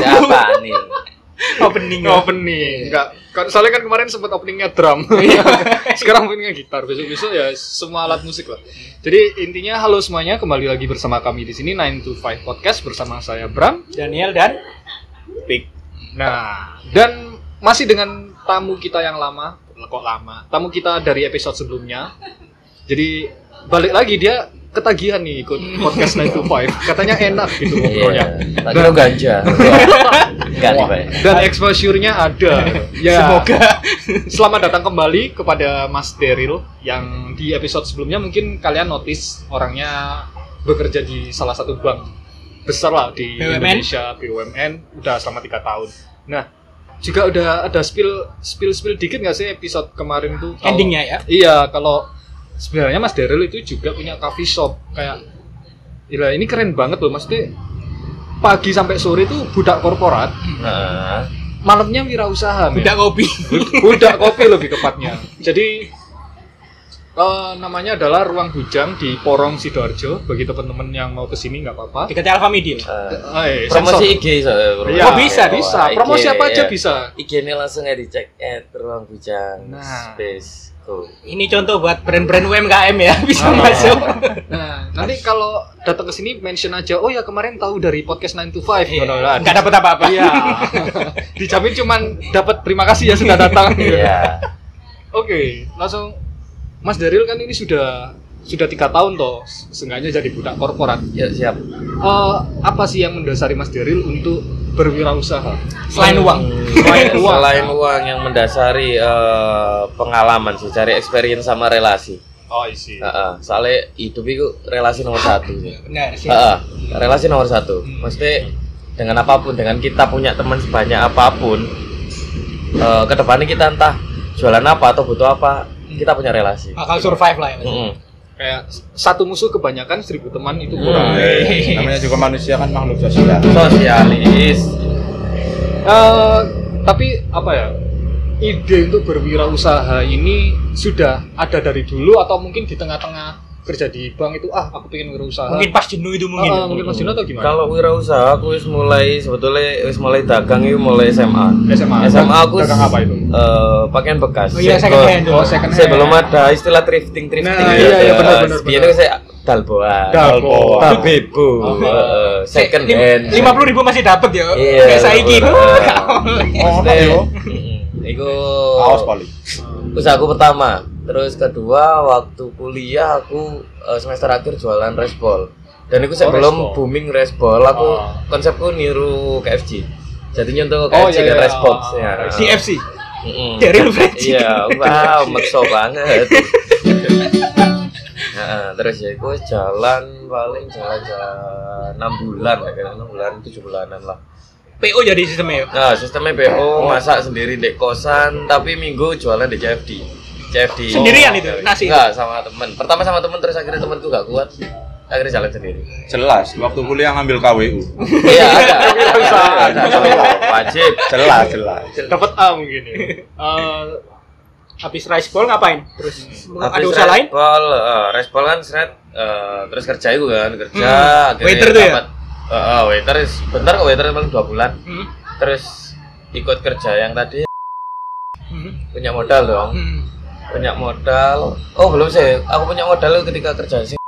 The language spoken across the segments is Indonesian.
Siapa nih? Opening. ya. opening. Enggak. Kan soalnya kan kemarin sempat openingnya drum. Sekarang openingnya gitar. Besok besok ya semua alat musik lah. Jadi intinya halo semuanya kembali lagi bersama kami di sini 9 to 5 podcast bersama saya Bram. Daniel dan Pik. Nah dan masih dengan tamu kita yang lama. Kok lama? Tamu kita dari episode sebelumnya. Jadi balik lagi dia ketagihan nih ikut podcast 9 to 5 katanya enak gitu ngobrolnya Iya. Tak kira ganja. Enggak nih, Pak. dan exposure-nya ada ya semoga Selamat datang kembali kepada Mas Deril yang di episode sebelumnya mungkin kalian notice orangnya bekerja di salah satu bank besar lah di BUMN? Indonesia BUMN udah selama tiga tahun. Nah juga udah ada spill spill spill dikit nggak sih episode kemarin tuh? kalau- endingnya ya. Iya kalau sebenarnya Mas Deril itu juga punya coffee shop kayak Gila ini keren banget loh maksudnya pagi sampai sore itu budak korporat Nah, malamnya wirausaha men. Udah kopi. budak kopi lebih tepatnya. Jadi eh, namanya adalah Ruang Bujang di Porong Sidoarjo. Bagi teman-teman yang mau ke sini nggak apa-apa. Dekat Alfa Media. eh, Eh, promosi sensor. IG soalnya, bro. Iya, Oh, bisa, bisa. IG, Promosi apa aja iya. bisa. IG-nya langsung aja dicek at ruang bujang Nah. space go. Ini contoh buat brand-brand UMKM ya bisa Ah. masuk. Nah, nanti kalau datang ke sini mention aja, oh ya kemarin tahu dari podcast 9 to 5. Iya. Ngono lah. Nggak dapat apa-apa. Iya. Dijamin cuman dapat terima kasih ya sudah datang. Iya. Oke, langsung Mas Daril kan ini sudah sudah tiga tahun toh, seenggaknya jadi budak korporat. Yuk siap. Eh, apa sih yang mendasari Mas Deril untuk berwirausaha? Selain uang. Selain uang. Selain uang yang mendasari eh, pengalaman sih, cari experience sama relasi. Oh, isi. Heeh, soalnya hidup itu relasi nomor satu sih. Benar sih. Heeh, relasi nomor satu. Maksudnya dengan apa pun, dengan kita punya teman sebanyak apa pun, eh ke depannya kita entah jualan apa atau butuh apa, kita punya relasi. Bakal survive lah ya. Mm-mm. Kayak satu musuh kebanyakan seribu teman itu Hmm. kurang. Iya. namanya juga manusia kan makhluk sosial Sosialis. Eh, tapi apa ya? Ide untuk berwirausaha ini sudah ada dari dulu atau mungkin di tengah-tengah kerja di bank itu ah aku pengen wirausaha. Mungkin pas jenuh itu mungkin. Ah, mungkin Mas Dino atau gimana? Kalau wirausaha aku wis mulai sebetulnya wis mulai dagang itu mulai SMA. SMA. SMA aku dagang apa itu? eh, pakaian bekas. Oh iya, Saya second hand. Oh, second hand. Saya belum ada istilah thrifting thrifting. Nah, gitu. iya, iya, benar, benar, benar. saya dalboan. Dalboan. Tabebu. Oh. eh, second hand. Lima puluh ribu masih dapat ya. Iya. Kayak nggak boleh. oh Mm-mm. Iku kaos paling usahaku pertama. Terus kedua waktu kuliah aku eh, semester akhir jualan respol. Dan itu Oh, sebelum respol. booming respol, aku Oh. konsepku niru KFC. Jadi untuk Oh, KFC iya, dan iya. respons Oh, ya. CFC. Mm-mm. Dari French. Iya, wow, makso banget. Nah, terus ya aku jalan paling jalan jalan enam bulan ya kan enam bulan tujuh bulanan lah. PO jadi sistemnya ya. Nah, sistemnya BO masak sendiri di kosan, tapi minggu jualan di CFD. CFD. Sendirian itu, nasi Enggak, sama temen. Pertama sama temen, terus akhirnya temenku gak kuat. Akhirnya jalan sendiri. jelas waktu kuliah ngambil KWU Iya, ada. Ada, ada. Wajib. jelas jelas Dapat A mungkin ya. Eh, Habis rice ball ngapain? Terus ada Habis usaha lain? Respol, eh, respol kan seret, eh, terus kerja itu kan, kerja. Hmm. akhirnya Waiter tuh ya? Eh, waiter, bentar kok waiter paling dua bulan. Hmm. Terus ikut kerja yang tadi Hmm. punya modal dong. Hmm. punya modal oh belum sih aku punya modal ketika kerja sih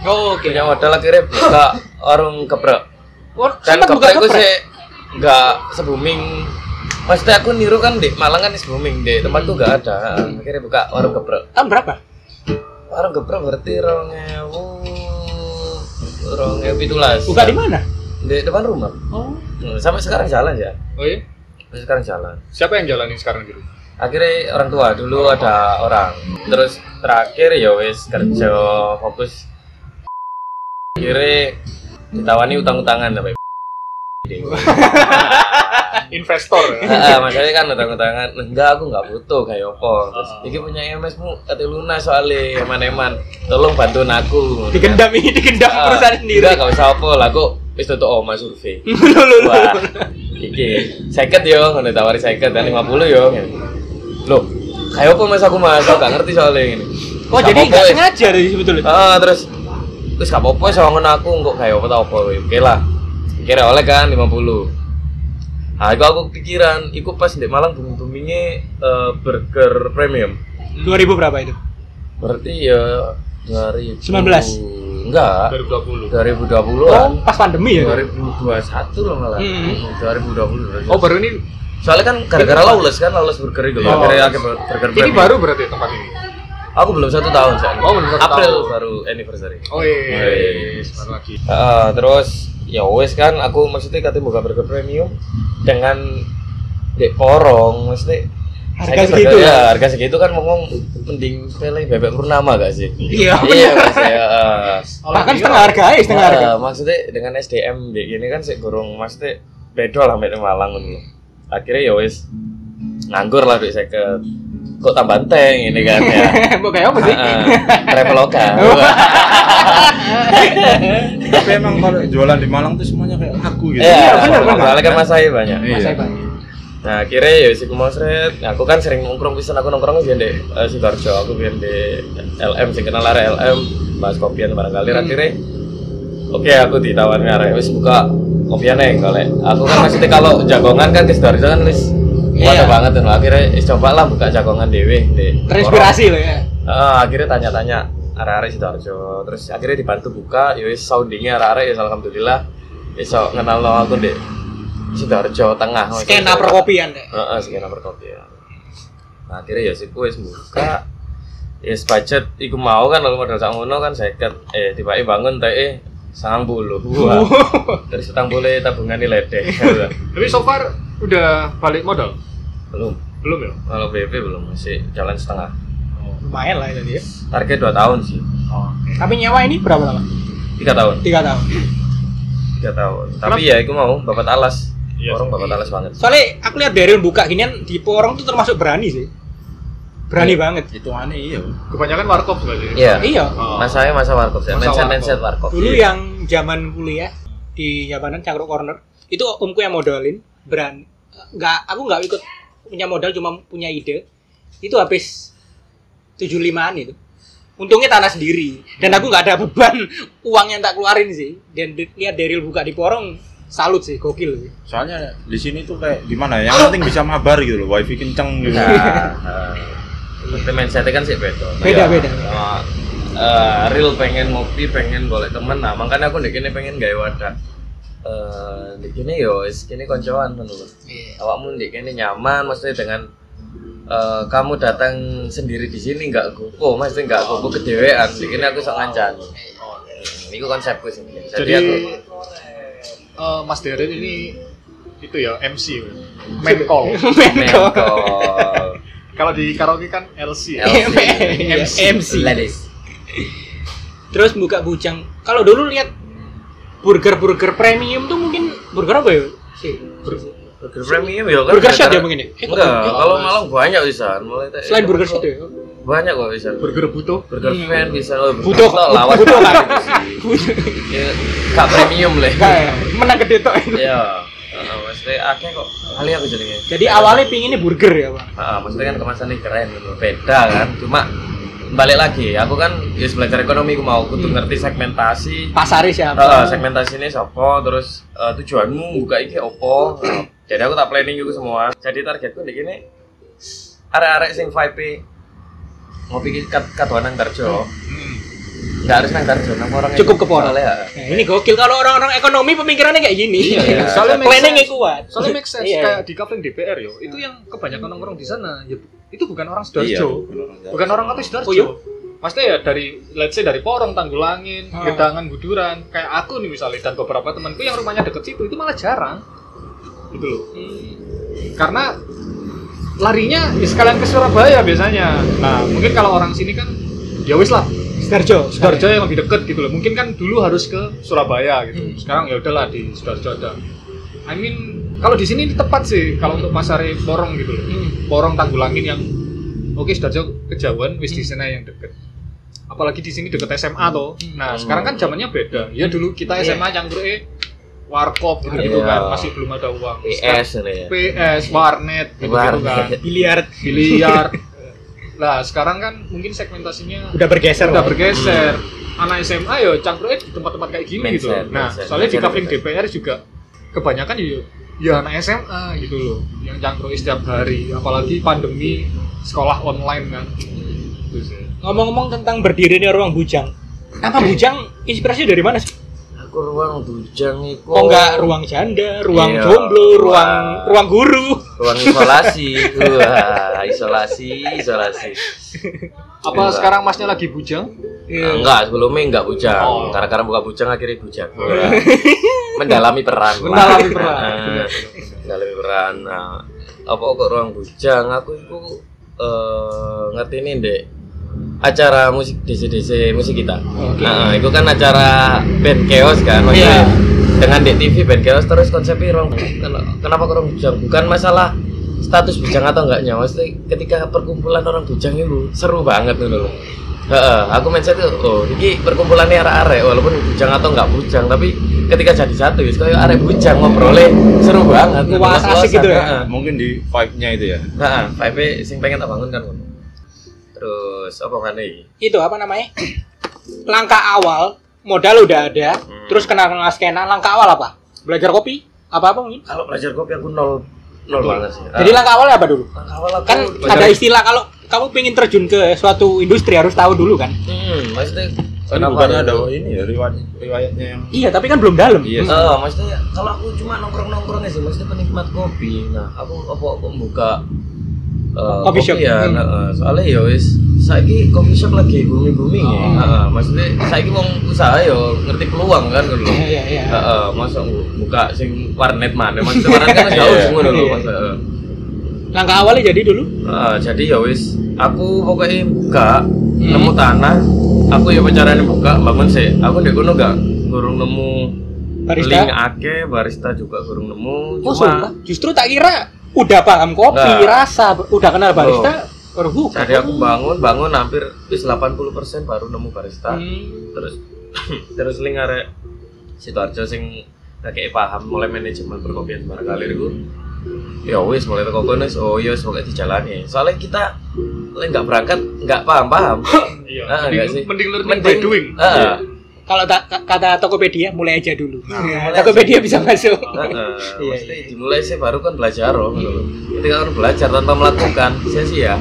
Oh, oke. punya modal akhirnya buka warung geprek Oh, dan geprek itu sih nggak se-booming maksudnya aku niru kan di Malang kan se-booming di tempatku nggak ada akhirnya buka warung geprek Tahun berapa? warung geprek berarti rongewu rongewu pitulas Buka di mana? di depan rumah Oh. Hmm, sampai sekarang jalan ya oh iya? sampai sekarang jalan Siapa yang jalanin sekarang gitu? akhirnya orang tua dulu ada orang terus terakhir ya wis kerja fokus akhirnya ditawani utang-utangan sampai Investor. Ya. Heeh, masalahnya kan utang-utangan enggak aku nggak butuh kayak apa. Terus iki punya MS mu kate lunas soalnya eman-eman. Tolong bantuin aku Digendam ini, digendam Ah, perusahaan sendiri. enggak gak usah apa lah aku wis tutup oma survei wah iki seket yo ngono tawari seket dan 50 yo loh kayak apa mas aku mas? Aku gak ngerti soalnya ini Oh, Gak jadi apa-apa, nggak wis. sengaja dari sebetulnya. ah terus terus gak apa-apa sama aku kok kayak apa tau apa oke lah. Kira oleh kan 50 nah itu aku pikiran itu pas di Malang booming boomingnya eh, burger premium 2000 berapa itu? berarti ya 2000 19? enggak 2020 2020 Oh, an pas pandemi ya? 2021 loh malah Hmm. 2020 berarti. oh baru ini soalnya kan gara-gara lawless kan lawless burger itu Oh. akhirnya akhirnya burger ini baru berarti tempat ini aku belum satu tahun sih Oh, belum satu April tahun. baru anniversary oh iya Wes. baru lagi Ah, terus ya wes kan aku maksudnya katanya buka burger premium dengan dek porong maksudnya Harga segitu ya? ya harga segitu kan ngomong mending pilih bebek purnama gak sih Iya, iya mas ya ah. Bahkan setengah harga ya, setengah Ah, harga. maksudnya dengan SDM dek gini kan sih gurung maksudnya beda lah mbak Malang ngono akhirnya ya wes nganggur lah duit saya kok tambah teng ini kan ya Mau kayak apa sih? Traveloka Tapi emang kalau jualan di Malang tuh semuanya kayak aku gitu. Iya, bener, bener. soalnya kan mas saya banyak. Iya. Mas Ivan. Nah, kira ya sih mau seret. Aku kan sering nongkrong pisan aku nongkrong biar di uh, Sidoarjo, aku biar di LM sih kenal area LM, bahas kopian barangkali Hmm. akhirnya Oke, aku ditawarin arek wis buka kopian nih kalau aku kan maksudnya kalau jagongan kan di Sidoarjo kan wis Waduh banget tuh, akhirnya coba lah buka jagongan dewe Terinspirasi loh ya. Ah, akhirnya tanya-tanya arek-arek Sidoarjo, terus akhirnya dibantu buka, ya wis soundingnya arek-arek ya alhamdulillah iso kenal lo aku di Sidoarjo tengah. Skena perkopian ya. Heeh, skena perkopian. Nah, akhirnya ya sih wis buka. Yes budget iku mau kan kalau modal sak ngono kan seket eh tiba-tiba bangun teh eh sangang puluh wah terus utang boleh tabungan ini ledeh tapi so far udah balik modal belum belum ya kalau BP belum masih jalan setengah Lumayan lah itu dia. target 2 tahun sih Tapi nyewa ini berapa lama? tiga tahun Tiga tahun. tiga tahun tapi ya itu mau babat alas Iya, orang babat iya. alas banget Soalnya aku lihat Daryl buka ginian di Porong tuh termasuk berani sih. Berani banget. Itu aneh iya. kebanyakan warkop sih iya Iya. Oh. masa saya masa warkop saya Masa mindset warkop. mindset warkop Dulu Iya. yang zaman kuliah di Jabanan Cangkruk Corner itu omku yang modalin berani. Nggak, aku nggak ikut punya modal cuma punya ide. Itu habis 75-an itu. Untungnya tanah sendiri dan aku nggak ada beban uang yang tak keluarin sih. Dan lihat Daryl buka di Porong salut sih, gokil sih. Soalnya di sini tuh kayak gimana ya? Yang penting bisa mabar gitu loh, wifi kenceng gitu. Nah, Tapi mindsetnya kan sih beda. Beda, Ya, beda. eh, real pengen ngopi, pengen golek temen. Nah, makanya aku di kini pengen gawe wadah. Eh, di kini yo, wis kini koncoan ngono lho. Awakmu di kini nyaman, maksudnya dengan eh, kamu datang sendiri di sini nggak gopo, maksudnya nggak gopo kedewean. Di kini aku sok ngancan. Ini konsepku sih. Jadi, jadi aku eh, Mas Daryl ini itu ya MC main call main call. kalau di karaoke kan LC ya. LC. MC. MC. Ladies. Terus buka bujang. Kalau dulu lihat burger-burger premium tuh mungkin burger apa ya? Sih. Burger premium ya kan. Burger shot ya mungkin ya? Eh, Enggak, kalau Malang banyak bisa. Mulai Selain burger shot ya? banyak kok bisa. burger butuh Burger Hmm. fan bisa oh, burger Butuh, tok, lawas butuh kan? Ya, premium lah. Kayak menang gede tok. Ya. Maksudnya akeh kok. Kali aku jadinya. Jadi awalnya pinginnya burger ya, Pak. Maksudnya kan kemasannya keren gitu. Beda kan. Cuma balik lagi, aku kan ya belajar ekonomi aku mau kudu Hmm. ngerti segmentasi. Pasarnya siapa? Heeh, segmentasi ini siapa, terus eh, tujuanmu buka iki opo. Jadi aku tak planning itu semua. Jadi targetku di gini arek-arek sing vibe ngopi kat katuan nang Tarjo. Enggak harus nang Tarjo, nang orang Cukup ke. Ya. Nah, ini gokil kalau orang-orang ekonomi pemikirannya kayak gini. Iya. Soalnya make planningnya sense. kuat. soalnya make sense Iya. kayak di kafe DPR yo itu yang kebanyakan nongkrong di sana ya itu bukan orang Iya. sidoarjo bukan orang kota sidoarjo Oh, iya? Maksudnya ya dari let's say dari Porong, Tanggulangin, Ah. Gedangan, Buduran, kayak aku nih misalnya dan beberapa temanku yang rumahnya deket situ itu malah jarang. Gitu loh. Karena larinya ya sekalian ke Surabaya biasanya. Nah, mungkin kalau orang sini kan ya wis lah, Sidoarjo. Sidoarjo yang lebih deket gitu loh. Mungkin kan dulu harus ke Surabaya gitu. Hmm. Sekarang ya udahlah di Sidoarjo ada. I mean kalau di sini tepat sih kalau untuk pasar Porong gitu loh. Hmm. Porong Tanggulangin yang oke Sidoarjo kejauhan wis di sana yang deket. Apalagi di sini deket SMA toh. Nah, Hmm. sekarang kan zamannya beda. Ya dulu kita Iya. SMA yang warkop gitu, gitu Iya. kan, masih belum ada uang. PS ya. PS, warnet gitu, kan. Warnet. Biliar Biliar. Nah, sekarang kan mungkin segmentasinya udah bergeser udah lah. bergeser. Anak SMA ya cangkruknya di tempat-tempat kayak gini gitu. Mindset, Nah, mindset. soalnya di Mindset coupling mindset. DPR juga kebanyakan ya ya anak SMA gitu loh yang cangkruk setiap hari apalagi pandemi sekolah online kan itu sih Ngomong-ngomong tentang berdirinya ruang bujang. Nama bujang inspirasi dari mana sih? Aku ruang bujang itu. Kok nggak ruang janda, ruang Iya, jomblo, ruang- ruang guru? Ruang isolasi. Wah, isolasi, isolasi. apa Enggak. sekarang masnya lagi bujang Nah, enggak, sebelumnya enggak bujang. Oh. Karena buka bujang akhirnya bujang. Mendalami peran. Mendalami peran. Nah, Mendalami peran. Nah, apa kok ruang bujang? Aku itu eh ngerti ini dek acara musik DC-DC musik kita. Nah, itu kan acara band chaos kan. Maksudnya Iya. dengan Dek TV band chaos terus konsepnya ruang ken- kenapa kok ruang bujang? Bukan masalah status bujang atau enggaknya. Maksudnya ketika perkumpulan orang bujang itu seru banget gitu loh. Heeh, aku mindset tuh, oh, ini perkumpulannya arek-arek walaupun bujang atau enggak bujang, tapi ketika jadi satu, wis kayak arek bujang ngobrolnya seru banget. Luas asik gitu ya? Heeh. Mungkin di vibe-nya itu ya. Nah, vibe sing pengen tak bangun kan. Terus apa mana iki? Itu apa namanya? Langkah awal modal udah ada, Hmm. terus kenal kenal skena. Langkah awal apa? Belajar kopi? Apa apa mungkin? Kalau belajar kopi aku nol nol banget sih. Jadi langkah awalnya apa dulu? langkah awal aku Kan belajar- ada istilah kalau kamu pengen terjun ke suatu industri harus tahu dulu kan? Hmm, maksudnya Kan kenapa bukannya ada- ini ya riwayat riwayatnya yang Iya, tapi kan belum dalam. Iya. Eh, maksudnya kalau aku cuma nongkrong nongkrong aja, maksudnya penikmat kopi. Nah, aku apa aku membuka eh, Coffee shop. ya, Hmm. nah, eh, soalnya ya wis saiki coffee shop lagi booming booming ya. Oh. Heeh, maksudnya saiki wong usaha yo ngerti peluang kan gitu loh. Iya, iya, iya. Heeh, masa buka sing warnet mana? Maksudnya warnet kan jauh Iya. semua dulu Iya. masa. Langkah awalnya jadi dulu. Heeh, jadi ya wis aku pokoknya buka Hmm. nemu tanah, aku ya caranya buka bangun sih. Aku di kono gak kurang nemu Barista. link ake barista juga kurang nemu Oh, cuma sumpah. Justru tak kira udah paham kopi, Nggak. rasa, udah kenal barista, baru buka. jadi aku bangun bangun hampir wis 80% baru nemu barista. Hmm. terus terus link arek Sidoarjo sing kayak paham mulai manajemen perkopian sembarang kali itu ya wis mulai teko kono oh iya wis pokoknya dijalani. Soalnya kita nggak berangkat nggak paham paham iya. Ah, mending, mending learning by doing. Iya. Kalau tak ka- kata Tokopedia mulai aja dulu. Nah, Ya, Tokopedia bisa masuk. ah, ah. Iya, Mesti dimulai sih baru kan belajar loh gitu ketika kan belajar tanpa melakukan sia-sia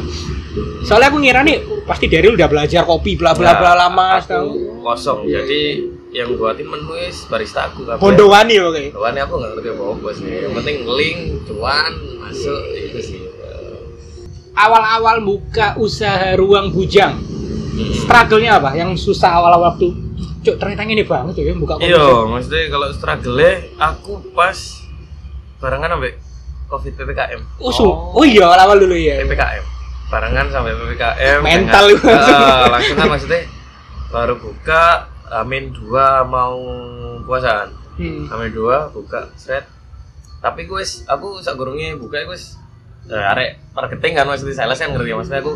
Soalnya aku ngira nih pasti Daryl udah belajar kopi bla bla bla Nah, lama aku tahu. kosong jadi yang buatin menulis barista aku kabeh. Bondowani oke. Cuan aku nggak ngerti apa-apa sih. Yang penting link, cuan, masuk itu sih. Awal-awal buka usaha ruang bujang, Hmm. struggle-nya apa? Yang susah awal-awal waktu. Cuk, ternyata ini banget ya buka kopi. Iya, maksudnya kalau struggle aku pas barengan sampai covid ppkm. Oh, su- oh iya awal-awal dulu ya. ppkm barengan sampai ppkm. Mental dengan-. Eh, langsung kan maksudnya baru buka amin dua mau puasaan. Hmm. Amin dua buka set. Tapi gue aku sak gurungnya buka gue eh, arek marketing kan maksudnya sales kan ngerti ya maksudnya aku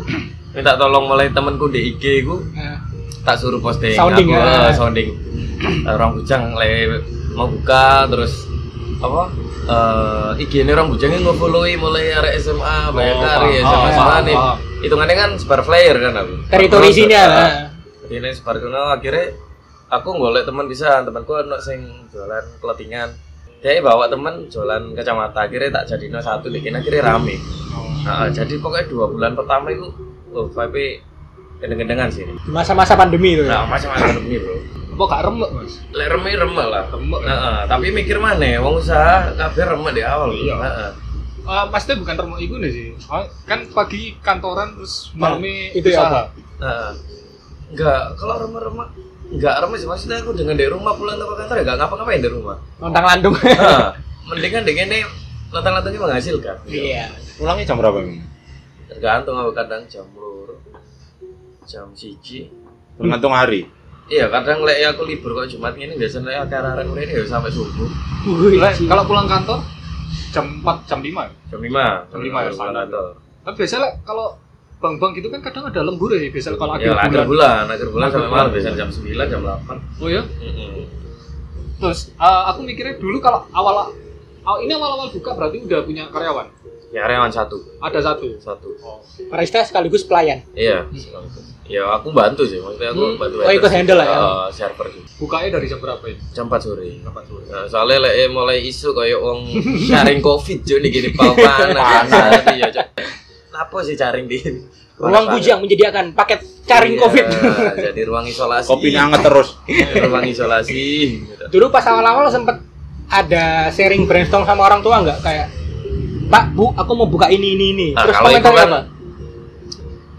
minta tolong mulai temenku di IG gue Nah, tak suruh posting. Sounding, aku, ya. eh, sounding. Eh, orang bujang le mau buka terus apa eh IG ini orang bujang ini nge-followin mulai arek SMA banyak Oh, kali paham, SMA SMA nih. hitungannya kan sebar flyer kan aku. Teritori sini eh, ya. ini sebar kono akhirnya aku golek teman bisa temanku ono sing jualan clothingan dia bawa temen jualan kacamata akhirnya tak jadi satu bikin akhirnya rame. Nah, jadi pokoknya dua bulan pertama itu oh vibe gendeng-gendengan sih Di masa-masa pandemi itu. nah Ya. macam-macam pandemi bro apa gak remek mas lek remeh remeh lah remek Heeh, tapi mikir mana wong usaha kabeh remeh di awal Iya. Heeh. Ah, maksudnya bukan remek itu nih sih kan pagi kantoran terus Nah, malamnya itu ya usaha. Heeh. enggak kalau remeh-remeh enggak remeh sih maksudnya aku dengan di rumah pulang ke kantor ya enggak ngapa-ngapain di rumah Lontang landung. Heeh. mendingan dengan ini lantang-lantangnya menghasilkan Iya. pulangnya jam berapa emang? tergantung aku kadang jam lur jam siji Tergantung hari. iya kadang lek aku libur kok Jumat ini biasanya lek arek arek ini ya sampai subuh kalau pulang kantor jam 4 jam 5 ya? jam lima Jam lima ya, pulang standar. kantor Tapi biasanya kalau bank-bank gitu kan kadang ada lembur ya biasanya kalau akhir ya bulan. akhir bulan akhir bulan Akhir sampai bulan. malam biasanya jam 9 jam 8 Oh ya. Heeh. Terus eh, aku mikirnya dulu kalau awal aw- ini awal-awal buka berarti udah punya karyawan. ya karyawan satu Ada satu. satu Oh. Barista sekaligus pelayan. iya ya aku bantu sih maksudnya aku Hmm. bantu Oh, ikut handle lah ya? Eh, server sih Bukanya dari jam berapa ini? jam 4 sore Kapan sore? Nah, soalnya lek eh, mulai isu kayak wong sharing covid jo nih gini panas panas ya cok apa sih caring di Ruang bujang menyediakan paket caring Iya, covid. jadi ruang isolasi Kopinya anget terus. ruang isolasi gitu. Dulu pas awal-awal sempet ada sharing brainstorm sama orang tua nggak kayak Pak, Bu, aku mau buka ini ini ini. Nah, Terus kalau itu komentarnya kan apa?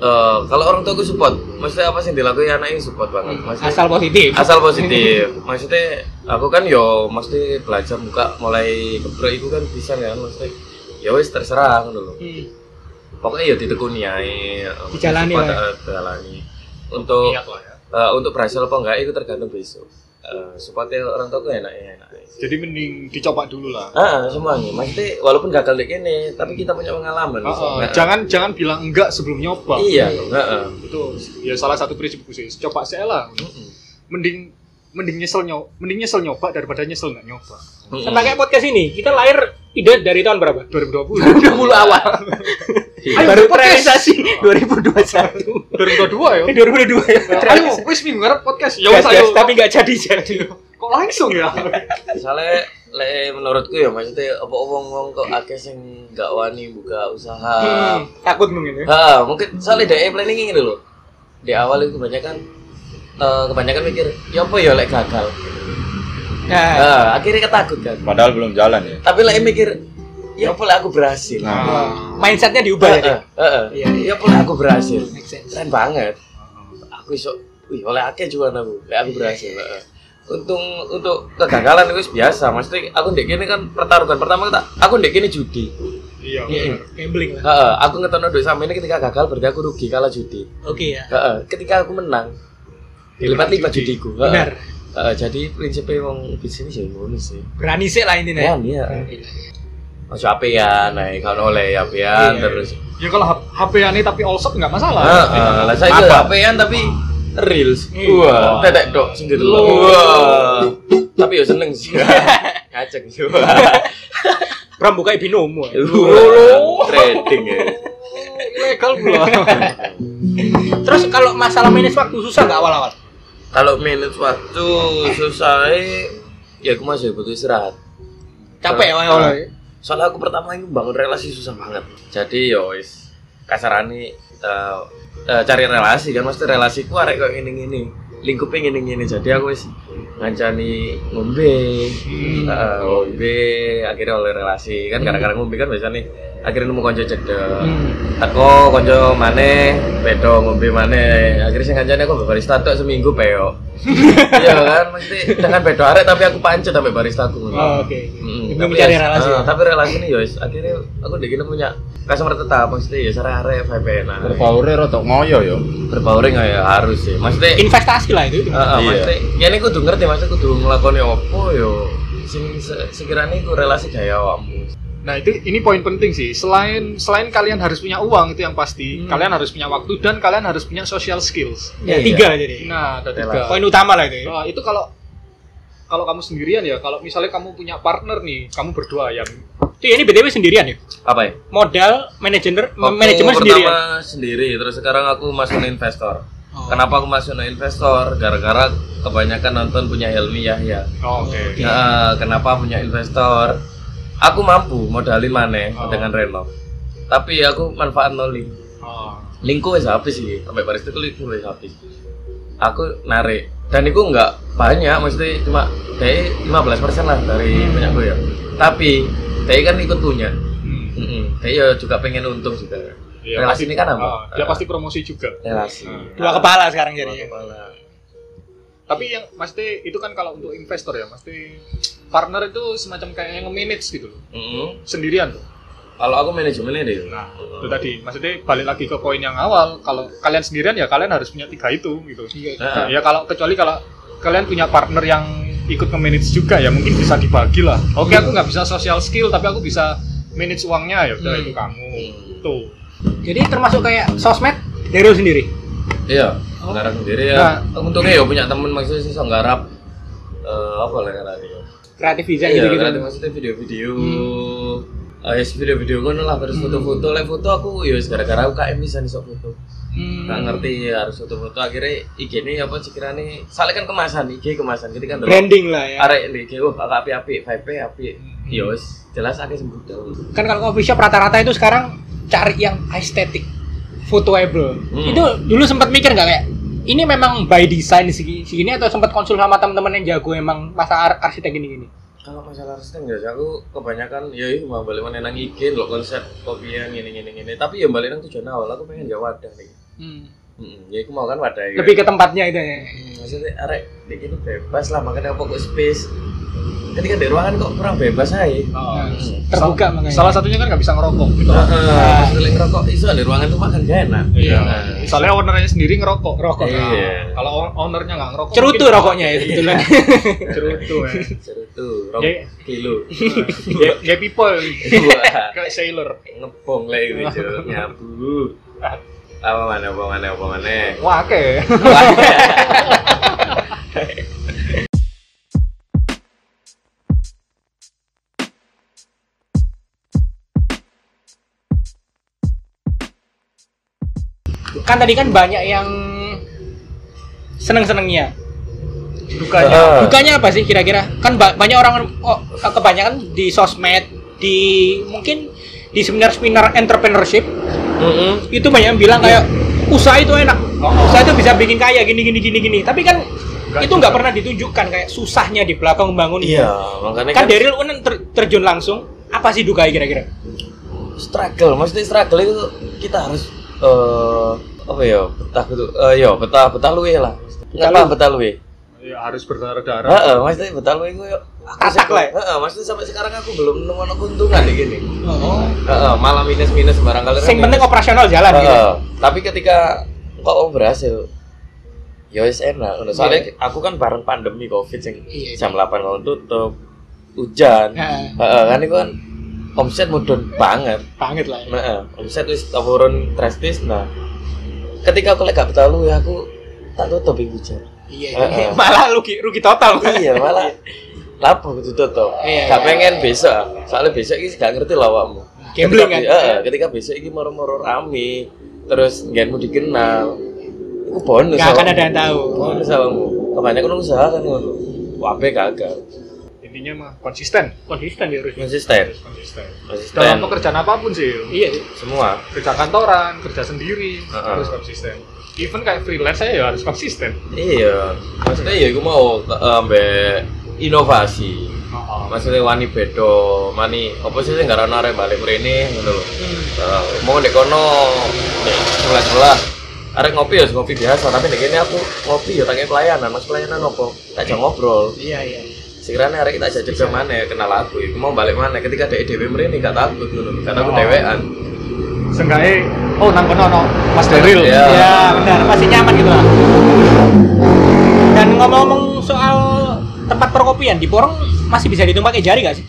Eh, kalau orang tua gue support maksudnya apa sih yang dilakuin anaknya support banget maksudnya Asal positif. asal positif maksudnya aku kan yo mesti belajar buka mulai gebrek itu kan bisa kan maksudnya ya wis terserah lho Hmm. pokoknya ya ditekuni ae Dijalani Support, lah ya. dijalani untuk lah ya. eh, untuk berhasil apa enggak itu tergantung besok Eh, supportnya orang tua enak ya enak Jadi mending dicoba dulu lah. ah semuanya maksudnya walaupun gagal di ini tapi kita punya pengalaman Ah, ah, jangan jangan bilang enggak sebelum nyoba. iya heeh. Itu ya salah satu prinsipku sih. Coba saya lah. Mending mending nyesel nyoba, mending nyesel nyoba daripada nyesel nggak nyoba. Mm-mm. Sama kayak podcast ini, kita lahir ide dari tahun berapa? 2020. 2020 awal. Iya. Baru podcast. terrealisasi 2021. 2022 ya. 2022 ya. Ayo, wis minggu ngarep podcast. Ya wis ayo. tapi nggak jadi jadi. kok langsung ya? soalnya le menurutku ya maksudnya apa wong wong kok akeh sing gak wani buka usaha Hmm, takut mungkin ya. ha mungkin soalnya dia planning ini loh di awal itu kebanyakan eh, kebanyakan mikir ya apa ya lek gagal Nah, nah, akhirnya ketakut kan Padahal belum jalan ya. tapi lek mikir ya apa lek aku berhasil Nah, mindsetnya diubah ya. Heeh, heeh. Iya, iya. ya apa lek aku berhasil keren banget aku iso wih oleh akeh juga aku lek aku berhasil heeh. untung untuk kegagalan itu biasa maksudnya aku ndek kene kan pertaruhan pertama kita aku ndek kene judi Iya. Iya. Gambling lah. Heeh, aku ngetono duit sama ini ketika gagal berarti aku rugi kalah judi. Oke ya. Heeh, ketika aku menang dilipat-lipat judi. judiku. Benar. Heeh, jadi prinsipnya wong bisnis ya ngono sih. Berani sih lah intinya. Ya, iya. Ojo apean, naik kan oleh apean Iya. terus. Ya kalau HP-an ini tapi all shot nggak masalah. Heeh, lah saya ke apean tapi reels. Iya. Wah, tetek dok. Loh. Wah. Tapi yo seneng sih. Ngaceng sih. Bram buka binomo. ya. Loh, trading ya. Ilegal pula. Terus kalau masalah manage waktu susah nggak awal-awal? Kalau manage waktu susah ya aku masih butuh istirahat. Capek ya ya? Soalnya aku pertama ini bangun relasi susah banget. Jadi yo wis kasarane eh, eh, cari relasi kan mesti relasiku arek kok ngene-ngene. Lingkupnya ngene-ngene. Jadi aku wis ngancani ngombe. Hmm. Eh, ngombe akhirnya oleh relasi kan gara-gara ngombe kan biasanya akhirnya nemu konco cedek. Teko konco maneh, bedo ngombe maneh. Akhirnya sing ngancani aku barista tok seminggu peo. Iya kan, mesti dengan bedo arek tapi aku pancet sampai baristaku. Oh, Oke. Mm, Tapi mencari ya, relasi. ya? tapi relasi ini ya wis, akhirnya aku udah gini punya customer tetap maksudnya ya sare arek VPN nah. berbaure rotok ngoyo yo. berbauring ya harus sih maksudnya Investasi lah itu. heeh Iya. maksudnya kene kudu ngerti maksudnya kudu nglakoni opo yo sing se- sekiranya iku relasi gaya awakmu Nah itu ini poin penting sih. Selain selain kalian harus punya uang itu yang pasti, Hmm. kalian harus punya waktu dan kalian harus punya social skills. Ya, Iya. tiga jadi. Nah ada tiga. Poin utama lah itu. ya. Nah, itu kalau kalau kamu sendirian ya, kalau misalnya kamu punya partner nih, kamu berdua ya. Itu ya, ini BTW sendirian ya. apa ya Modal, manajemen, Waktu manajemen sendirian. pertama sendiri terus sekarang aku masuk investor Oh. kenapa aku masuk investor gara-gara kebanyakan nonton punya Helmi Yahya Oh, Oke. Oke. Nah, kenapa punya investor? Aku mampu modalin maneh Oh. dengan renov. Tapi aku manfaat no link. Oh. Linkku wis habis sih, sampai barista itu linkku wis habis. Aku narik dan itu enggak banyak, maksudnya cuma dari 15% lah dari Hmm. punya gue ya. Tapi dia kan ikut punya. Hmm. Mm Dia juga pengen untung juga. Iya, Relasi ini kan apa? Ah, dia pasti promosi juga. relasi. Hmm. Dua kepala sekarang Dua jadi. kepala. Tapi yang mesti itu kan kalau untuk investor ya, mesti partner itu semacam kayak yang nge-manage gitu loh. Mm-mm. Sendirian tuh. Kalau aku manajemennya deh. Nah, itu tadi maksudnya balik lagi ke poin yang awal, kalau kalian sendirian ya kalian harus punya tiga itu gitu. Nah, Ya kalau kecuali kalau kalian punya partner yang ikut nge-manage juga ya mungkin bisa dibagi lah. Oke, aku nggak bisa social skill tapi aku bisa manage uangnya ya udah Hmm. itu kamu. Hmm. Tuh. Jadi termasuk kayak sosmed dari lu sendiri. Iya, Oh. nggarap sendiri ya. Nah. Untungnya ya punya temen maksudnya sih so nggarap eh apa lah ya. Kreatif design Iya, gitu-gitu. nggarap maksudnya video-video. Eh yes, video-video ngono lah terus foto-foto, live foto aku ya gara-gara UKM bisa nih sok foto. Hmm. nggak ngerti harus foto-foto akhirnya IG ini apa sekiranya soalnya kan kemasan IG kemasan ketika ndelok Branding lah ya. arek IG oh agak api-api vibe api Hmm. ya wis jelas akeh sembut Kan kalau coffee shop rata-rata itu sekarang cari yang estetik, fotoable. Hmm. Itu dulu sempat mikir nggak kayak ini memang by design segi segini atau sempat konsul sama teman-teman yang jago emang masa ar- arsitek gini-gini. Kalau masalah resting ya aku kebanyakan ya itu mau balik mana nang IG lo konsep yang gini gini gini tapi ya balik nang tujuan awal aku pengen gak wadah nih. Hmm, ya aku mau kan wadah ya. Lebih ke tempatnya itu ya. Hmm, maksudnya arek di gini bebas lah makanya apa kok space ketika di ruangan kok kurang bebas aja Oh. Nah, terbuka makanya. Salah satunya kan nggak bisa ngerokok gitu. Heeh, maksudnya ngerokok iso di ruangan tuh makan gak enak. Iya. Nah, Misalnya ownernya sendiri ngerokok. Rokok. Nah, Iya. Kalau own- ownernya nggak ngerokok. Cerutu rokoknya itu betulan. Cerutu ya. seru tuh, rok Ya. kilo. Gay- people. Kayak sailor. ngebong lagi gitu, nyabu. Apa mana, apa mana, apa mana. Wah, oke. Wah, kan tadi kan banyak yang seneng-senengnya. Dukanya. Ah. Dukanya apa sih kira-kira? Kan ba- banyak orang oh, kebanyakan di sosmed, di mungkin di seminar-seminar entrepreneurship Mm-mm. itu banyak yang bilang kayak usaha itu enak. Usaha itu bisa bikin kaya gini gini gini gini. Tapi kan Nggak itu nggak pernah ditunjukkan kayak susahnya di belakang membangun. Iya, makanya Kan kan Daryl Unen ter- terjun langsung. Apa sih dukanya kira-kira? struggle, maksudnya struggle itu kita harus eh apa ya betah gitu, eh ya betah betah luwe lah. Kenapa betah luwe? Ya, harus berdarah-darah. Heeh, maksudnya betah luwe gue Tatak lah ya? Heeh, maksudnya sampai sekarang aku belum nemu keuntungan di gini. Oh. Heeh, malah minus minus barang kali. Sing penting operasional jalan gitu. Heeh, tapi ketika kok berhasil ya wis enak ngono. soalnya aku kan bareng pandemi covid sing Iya, iya. jam 8 kalau tutup hujan Heeh. Heeh, kan itu kan omset mudun banget Banget lah. Ya. Heeh, omset wis turun drastis nah ketika aku lagi gak betah lu ya aku tak tutup iku hujan Iya. Heeh. Malah rugi rugi total. iya malah lapo gitu tutup Iya, gak iya, pengen besok soalnya besok ini gak ngerti lah awakmu Gambling ketika, kan? Heeh, ketika besok ini moro-moro rame terus genmu dikenal itu bonus Gak akan ada yang tahu. bonus awakmu kebanyakan usaha kan ngono wape gagal Intinya mah konsisten. Konsisten dia harus. konsisten Konsisten. konsisten Dalam pekerjaan apa pun sih. Iya. sih. semua Kerja kantoran, kerja sendiri, Heeh. harus konsisten. Even kayak freelance saya ya harus konsisten. iya. Maksudnya ya aku mau eh, ambek inovasi. Maksudnya wani bedo mani apa sih sing nggak arek balik mrene ngono lho. Heeh, mau ndek kono nek sebelah-sebelah. Arek ngopi ya ngopi biasa tapi kene aku ngopi ya tangi pelayanan. Mas pelayanan opo tak jam ngobrol. Iya iya. sekiranya arek kita jajak ke mana kenal aku. Iku mau balik mana ketika ada dhewe mrene gak takut ngono gak takut Oh. dewean Seenggaknya, oh nang kono no, Mas Daryl. Iya. Ya benar masih nyaman gitu lah. Dan ngomong-ngomong soal tempat perkopian di Porong masih bisa dihitung pakai jari gak sih?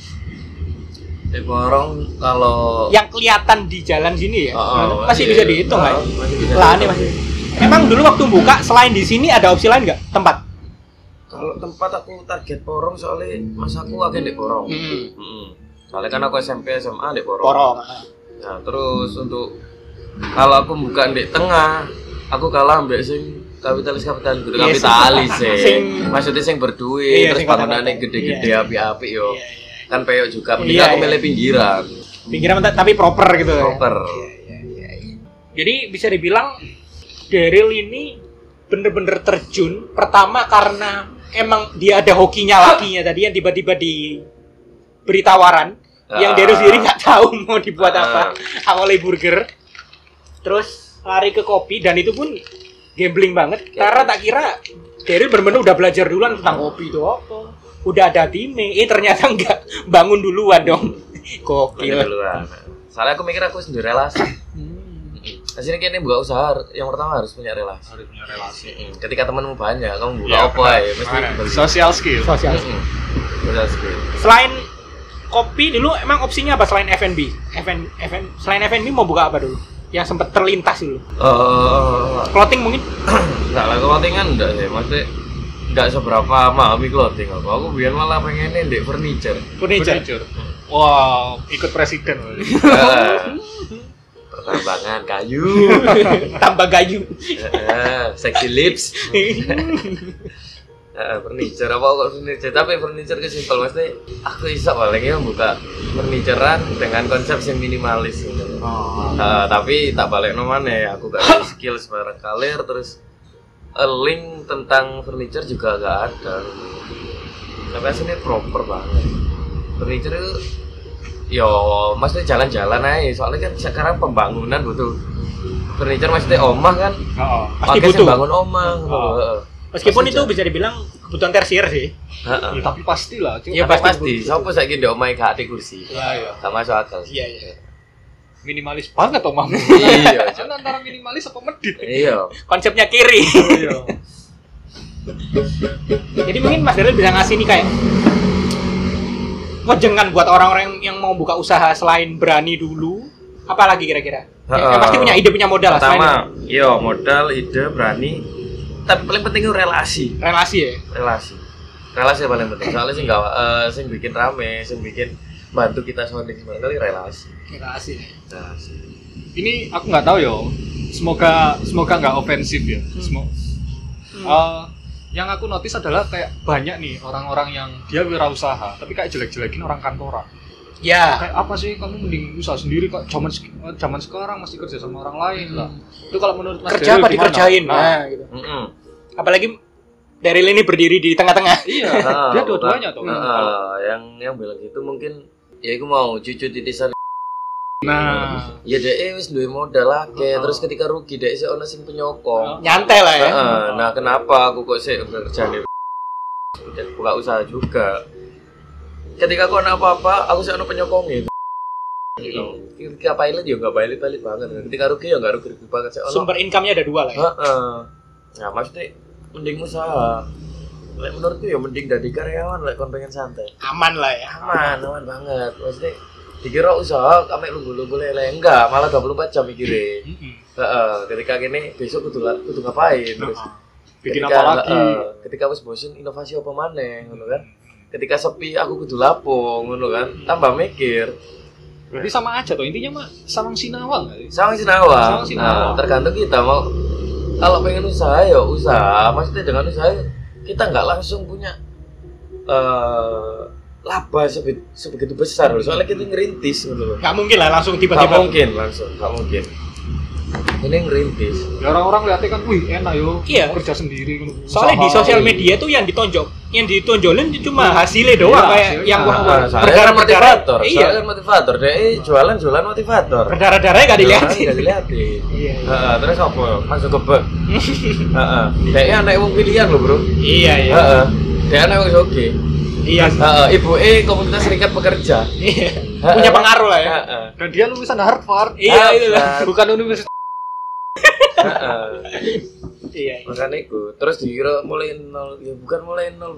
di borong kalau Yang kelihatan di jalan sini ya Oh, oh, masih iya. bisa dihitung Oh, kan? masih bisa Lah ini masih. Emang dulu waktu buka selain di sini ada opsi lain nggak tempat? kalau tempat aku target porong soalnya mas aku agak di porong Hmm. Mm-mm. soalnya kan aku SMP SMA di porong Porong. Nah, terus untuk kalau aku buka di tengah, aku kalah ambek sing kapitalis kapitalis gitu Iya, sing- kapitalis sih. sing- Maksudnya sing berduit, Iya, terus bangunannya gede-gede Iya. api-api yo. Iya, iya. Kan peyok juga, mending Iya, aku iya. milih pinggiran, Pinggiran tapi- proper gitu. ya? proper. Jadi bisa dibilang Daryl ini bener-bener terjun pertama karena emang dia ada hokinya lakinya tadi yang tiba-tiba di beri yang Ah. Daryl sendiri nggak tahu mau dibuat Ah. apa awalnya burger terus lari ke kopi dan itu pun gambling banget karena tak kira Daryl bener-bener udah belajar duluan tentang kopi itu apa udah ada timnya eh ternyata enggak bangun duluan dong gokil duluan. Soalnya aku mikir aku sendiri relasi. Hmm. Aslinya kayaknya buka usaha yang pertama harus punya relasi. Harus punya relasi. Mm. Ketika temanmu banyak, kamu buka Ya, apa ya? Mesti. Social skill. sosial Mm-mm. Social skill. Selain kopi dulu emang opsinya apa selain F&B? FN, FN, selain F&B mau buka apa dulu? Yang sempat terlintas dulu. Eh, Clothing mungkin? Enggak lah clothing kan enggak sih, maksudnya enggak seberapa memahami clothing aku. Aku biar malah pengennya di furniture. Furniture. Furniture. Wow, ikut presiden. Eh, pertambangan kayu tambah Heeh, sexy lips Heeh, furniture apa kok furniture tapi furniture ke simpel mesti aku bisa paling ya buka furniturean dengan konsep yang minimalis gitu. Oh. Heeh, tapi tak balik nomane ya aku gak ada skill sebarang kalir terus a link tentang furniture juga gak ada tapi aslinya proper banget furniture itu yo maksudnya jalan-jalan aja soalnya kan sekarang pembangunan butuh furniture maksudnya omah kan Heeh. Pasti Pakai butuh. bangun omah Oh. heeh. Meskipun itu jalan. bisa dibilang kebutuhan tersier sih Heeh. Ya, tapi pastilah. Iya, Tapi pasti pasti, siapa saiki ndek omahe gak ada kursi. Iya, iya. Gak masuk akal. iya iya Minimalis banget omam. Iya. Kan antara minimalis apa medit. Iya. konsepnya kiri Iya. jadi mungkin Mas Daryl bisa ngasih nih kayak wejengan buat orang-orang yang mau buka usaha selain berani dulu apalagi kira-kira ya, yang Heeh. pasti punya ide punya modal Pertama, iya modal, ide, berani. Tapi paling penting itu relasi. relasi ya Relasi. Relasi yang paling penting. Soalnya sih nggak, eh, sing bikin rame, sing bikin bantu kita sounding kali relasi. relasi Relasi. Ini aku nggak tahu yo. Semoga semoga nggak ofensif ya. Semoga. Eh, yang aku notice adalah kayak banyak nih orang-orang yang dia wirausaha tapi kayak jelek-jelekin orang kantoran. Ya. Kayak apa sih? Kamu mending usaha sendiri kok. Zaman eh, zaman sekarang masih kerja sama orang lain lah. Itu kalau menurut Mas kerja Daryl apa gimana? dikerjain? Nah, nah gitu. Mm-mm. apalagi Daryl ini berdiri di tengah-tengah. Iya, Heeh, dia dua-duanya tuh. bukan. Heeh, yang yang bilang gitu mungkin ya aku mau cucu titisan Nah, ya deh wis duwe modal akeh terus ketika rugi deh sih ono sing penyokong. Nyantai lah ya. Heeh, nah kenapa aku kok sih bekerja nih buka usaha juga ketika aku ada apa-apa aku sih ono penyokongnya gitu. ketika pilot ya nggak pilot pilot banget. Ketika rugi ya nggak rugi rugi banget ono sumber income-nya ada dua lah ya? Heeh. nah maksudnya mending usaha. Lek menurutku ya mending dari karyawan lek kon pengen santai. Aman lah ya. Aman aman banget. Maksudnya dikira usaha kame lunggu-lunggu lele enggak malah 24 jam mikirin mm-mm. Heeh, ketika gini besok kudu kudu ngapain? Terus bikin ketika, apa lagi? heeh, ketika wis bosen inovasi apa maneh ngono kan ketika sepi aku kudu lapo ngono kan. Tambah mikir. Berarti sama aja tuh intinya mah sarang sinawang nggak sih? sama sinawang. Sama sinawang. nah tergantung kita mau kalau pengen usaha ya usaha. Maksudnya dengan usaha kita nggak langsung punya eh laba sebe- sebegitu besar. Loh soalnya kita ngerintis gitu loh. Nggak mungkin lah langsung nggak tiba-tiba mungkin langsung nggak mungkin. Ini ngerintis. Ya orang-orang lihatnya kan, wih enak yo, Iya. kerja sendiri. soalnya di sosial media tuh yang ditonjok yang ditonjolin cuma hasilnya doang Iya, kayak hasilnya. yang Nah, wah kan berdarah-berdarah motivator iya soalnya kan motivator dia eh, jualan jualan motivator berdarah-darahnya gak dilihatin Nggak dilihatin Iya. Heeh, terus apa masuk ke bank Heeh. dia anak wong pilihan loh bro iya iya Heeh. dia anak wong oke iya Heeh, ibu eh komunitas serikat pekerja Iya. Punya pengaruh lah ya Heeh. Dan dia lulusan Harvard. iya itu lah. Bukan universitas. Heeh. iya iya. makanya itu terus dikira mulai nol ya bukan mulai nol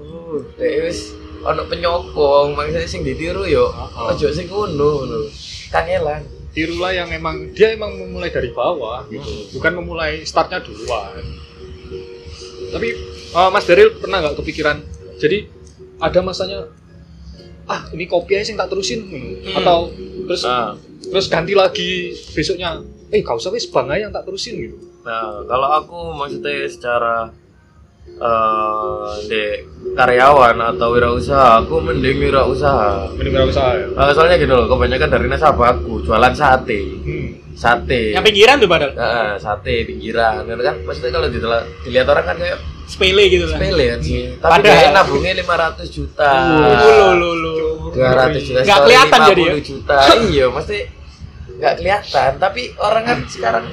dia wis ono penyokong maksudnya sing ditiru yo Heeh. ojo sing ngono ngono kangelan Tirulah yang emang dia emang memulai dari bawah gitu. Bukan memulai startnya duluan. Tapi eh, Mas Daryl pernah nggak kepikiran? Jadi ada masanya ah ini kopi aja yang tak terusin Hmm. atau terus nah terus ganti lagi besoknya eh kau usah wis bang yang tak terusin gitu Nah, kalau aku maksudnya secara eh di karyawan atau wirausaha, aku mending wirausaha. mending usah ya Nah, soalnya gitu loh, kebanyakan dari nasabahku jualan sate, hmm. sate. yang pinggiran tuh padahal Heeh, sate pinggiran, gitu kan? Maksudnya kalau dilihat, dilihat orang kan kayak sepele gitu lah sepele kan sih. Tapi Padahal- dia nabungnya 500 juta. lu lu lu lu 200 juta. Nggak sorry, kelihatan jadi ya? 50 juta. iya, mesti nggak kelihatan. Tapi orang kan sekarang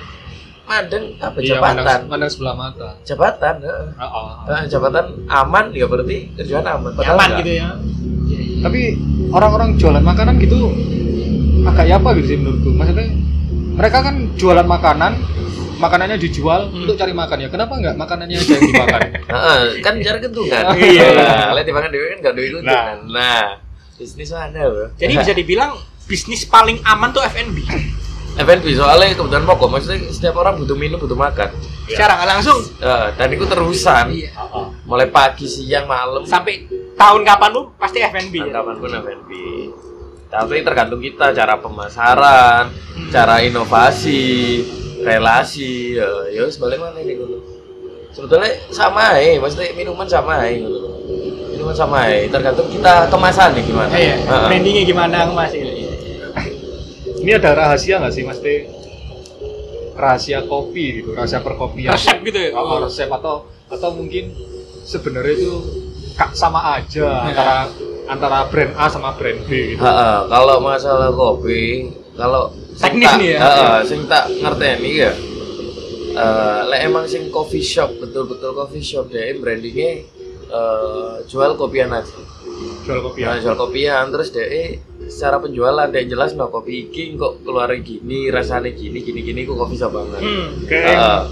mandeng apa iya jabatan. mandang, mandang sebelah mata Jabatan, heeh. Ah, ah. Nah, jabatan aman ya berarti kerjaan aman. Padahal nyaman enggak. gitu ya tapi orang-orang jualan makanan gitu agak ya apa gitu sih menurutku maksudnya mereka kan jualan makanan makanannya dijual Hmm. untuk cari makan ya kenapa nggak makanannya aja yang dimakan Heeh, kan cara kentungan. Iya. Lihat dimakan dewe kan enggak duit Nah. kentungan. Nah, bisnis mana, Bro? jadi bisa dibilang bisnis paling aman tuh F&B F&B soalnya kebutuhan pokok maksudnya setiap orang butuh minum butuh makan secara nggak langsung Eh, dan itu terusan iya. mulai pagi siang malam sampai tahun kapan lu pasti F&B ya? kapan pun F&B Tapi tergantung kita cara pemasaran, cara inovasi, relasi, ya, ya sebalik mana ini gitu. Sebetulnya sama ya, maksudnya minuman sama ya gitu. Minuman sama ya, tergantung kita kemasan nih gimana. Iya, Heeh. brandingnya gimana mas? Ini ada rahasia nggak sih, Mas Teh? Rahasia kopi gitu, rahasia perkopian. Resep gitu ya? Oh, resep atau atau mungkin sebenarnya itu kak sama aja antara antara brand A sama brand B gitu. Heeh, kalau masalah kopi, kalau sing Teknis tak- nih ya. Heeh, sing tak ngerteni ya. Eh, lek emang sing coffee shop betul-betul coffee shop deh brandingnya eh, jual kopian aja. Jual kopi Ya, jual kopian terus deh secara penjualan deh jelas no kopi iki kok keluar gini rasanya gini gini gini kok kopi shop banget. Hmm. Kayak Heeh. yang-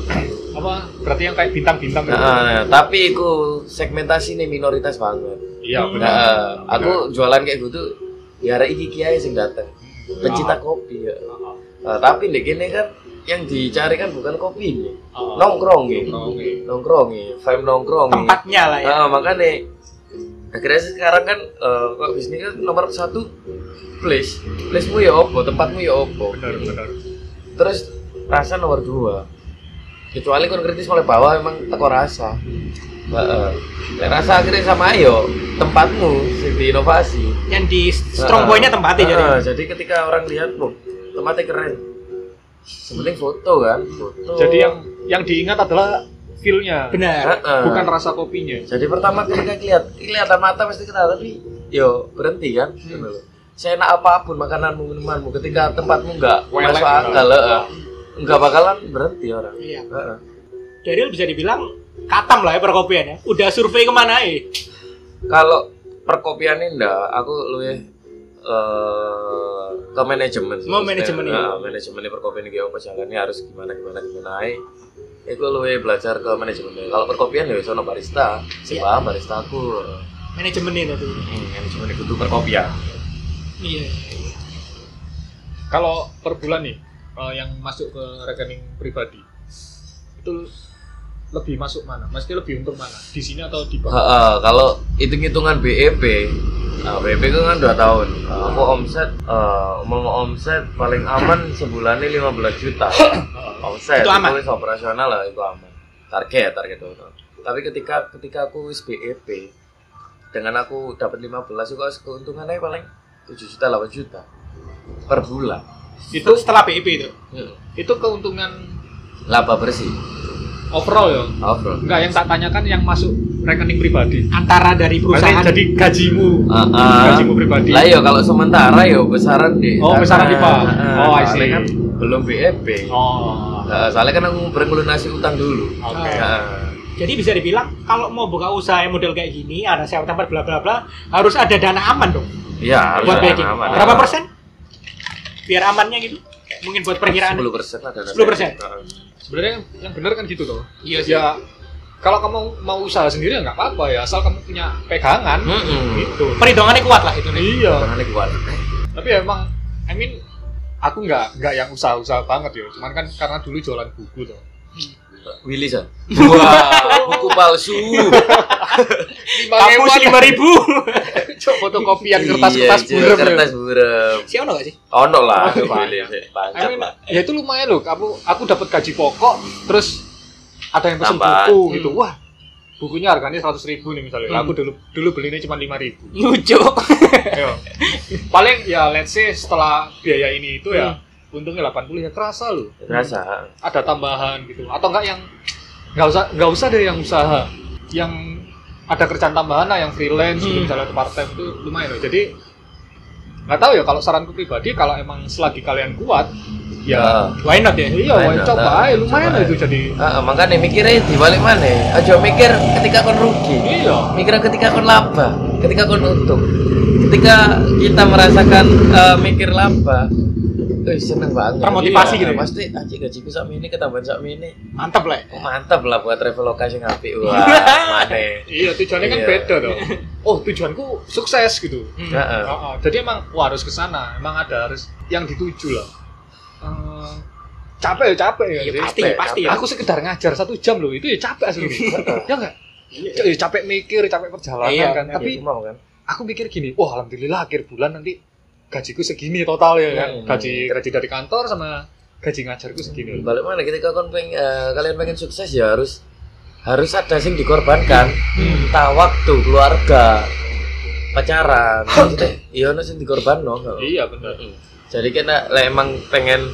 apa? Berarti yang kayak bintang-bintang gitu. Heeh, tapi iku segmentasi ini minoritas banget. Iya, Hmm. benar. Heeh, aku jualan kayak gitu ya ada iki kiai sing dateng pencinta kopi ya. Nah, tapi di gini kan yang dicari kan bukan kopinya, Oh. nongkrong nih, Oke. nongkrong nih, vibe nongkrong nih. Tempatnya lah ya. Nah, makanya akhirnya sekarang kan eh, kok bisnis kan nomor satu place, placemu ya opo, tempatmu ya opo. Benar, benar. Terus rasa nomor dua, kecuali kon kritis mulai bawah emang teko rasa. Heeh. Lek rasa akhirnya sama ayo tempatmu sing diinovasi. Yang di strong point-nya tempatnya jadi. Heeh, jadi ketika orang lihat, loh, tempatnya keren. Sebenarnya foto kan, foto. Jadi yang yang diingat adalah feel-nya, Benar. Heeh. bukan rasa kopinya. Jadi pertama ketika lihat, kelihatan mata pasti kenal tapi yo berhenti kan. Gitu loh. Saya enak apa pun makananmu minumanmu ketika tempatmu nggak Welek, masuk akal, heeh. nggak bakalan berhenti orang. Iya. Heeh. Daryl bisa dibilang katam lah ya perkopian ya. Udah survei ke mana ya? Kalau perkopian ini enggak, aku luwih eh ke manajemen. Mau Maksudnya, manajemen ini? Nah, manajemen ini perkopian ini apa jalannya harus gimana gimana gimana. Iku luwih belajar ke manajemen. Kalau perkopian ya sono barista, si Iya. paham barista aku. Manajemen ini tadi. Hmm, manajemen itu perkopian. Iya. Kalau per bulan nih eh, yang masuk ke rekening pribadi itu lebih masuk mana? Maksudnya lebih untung mana? Di sini atau di bank? Heeh, kalau hitung-hitungan BEP, nah BEP itu kan 2 tahun. Nah, aku omset, eh mau omset paling aman sebulannya 15 juta. omset Itu aman? wis operasional lah itu aman. Target, target itu. Tapi ketika ketika aku wis BEP dengan aku dapat 15 itu keuntungannya paling 7 juta 8 juta per bulan. Itu setelah PIP itu. Hmm. Itu keuntungan Laba bersih. overall ya? Overall. Enggak, yang tak tanyakan yang masuk rekening pribadi. Antara dari perusahaan. Berarti jadi gajimu. Ah, ah. Gajimu pribadi. Lah yo kalau sementara yo besaran di Oh, besaran di Pak. Heeh, Oh, I see. kan belum BEP. Oh. Nah, soalnya kan aku bermelunasi utang dulu. Oke. Nah, Jadi bisa dibilang kalau mau buka usaha yang model kayak gini, ada sewa tempat bla bla bla, harus ada dana aman dong Iya, harus buat ada backing. aman. Berapa persen? Biar amannya gitu. Mungkin buat perkiraan. 10 persen lah dana 10%? backing. Sebenarnya yang, benar kan gitu toh. Iya sih. Ya kalau kamu mau usaha sendiri ya nggak apa-apa ya, asal kamu punya pegangan. Mm-mm. Gitu. Perhitungannya kuat lah itu nih. Iya. Tangannya kuat. Tapi emang I mean aku nggak nggak yang usaha-usaha banget ya. Cuman kan karena dulu jualan buku tuh. Willy san. Wah, buku palsu. Kampus lima ribu. Coba fotokopian kertas-kertas Iya, burem ya. Kertas burem. Siapa nggak sih? Ono lah, Aduh, Willy. I Panjang mean, lah. ya itu lumayan loh. Aku aku dapat gaji pokok, terus ada yang pesen Tambahan. buku Hmm. gitu. Wah, bukunya harganya seratus ribu nih misalnya. Hmm. Aku dulu dulu belinya cuma lima ribu. Lucu. Paling ya let's say setelah biaya ini itu ya Hmm. untungnya 80 ya kerasa loh. Rasa. Ada tambahan gitu. Atau enggak yang nggak usah nggak usah deh yang usaha, yang ada kerjaan tambahan lah yang freelance gitu Hmm. misalnya part time itu lumayan loh. Jadi nggak tahu ya kalau saranku pribadi kalau emang selagi kalian kuat ya Why not ya? iya Lumayan, wah, coba nah, aja lumayan coba itu jadi Ah, makanya mikirnya di balik mana? Aja mikir ketika kon rugi. iya Mikir ketika kon laba, ketika kon untung. Ketika kita merasakan eh, mikir laba, eh seneng banget. Termotivasi Iya, gitu ya? Pasti anjir gajiku sak ini ketambahan sak ini. Mantap lah. ya. Oh, mantap lah buat traveloka sing apik. Wah, mana? iya tujuannya kan Iya. beda dong oh tujuanku sukses gitu Hmm. Heeh. Oh, oh. jadi emang wah harus ke sana emang ada harus yang dituju lah Eh, capek ya capek ya Iya, pasti, capek, pasti ya. aku sekedar ngajar satu jam loh itu ya capek asli ya enggak Ya, capek mikir capek perjalanan Iya, kan Tapi tapi mau kan. aku mikir gini wah alhamdulillah akhir bulan nanti gajiku segini total ya kan. Hmm. Gaji gaji dari kantor sama gaji ngajarku segini. balik mana ketika kon peng, eh, kalian pengen sukses ya harus harus ada yang dikorbankan entah waktu keluarga pacaran maksudnya iya ono sing dikorban no Iya benar. jadi kita lah emang pengen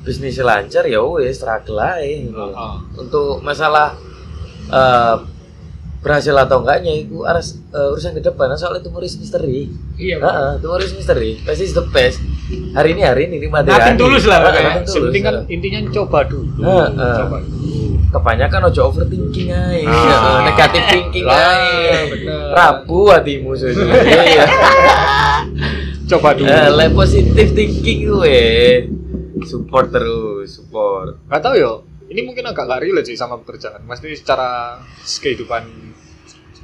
bisnis lancar ya wes struggle aja gitu. Heeh. untuk masalah eh, berhasil atau enggaknya itu harus eh, urusan ke depan soal itu muris misteri Iya, itu muris misteri pasti is the best hari ini hari ini nikmati Nothing hari. tulus lah, Yang tulus, penting kan intinya coba dulu. Heeh. Coba. kebanyakan ojo overthinking aja Ah. Negatif thinking aja rabu hatimu sebenarnya iya Coba dulu. Eh, le positif thinking gue support terus support Gak tau yo. Ini mungkin agak gak relate sih sama pekerjaan. Maksudnya secara kehidupan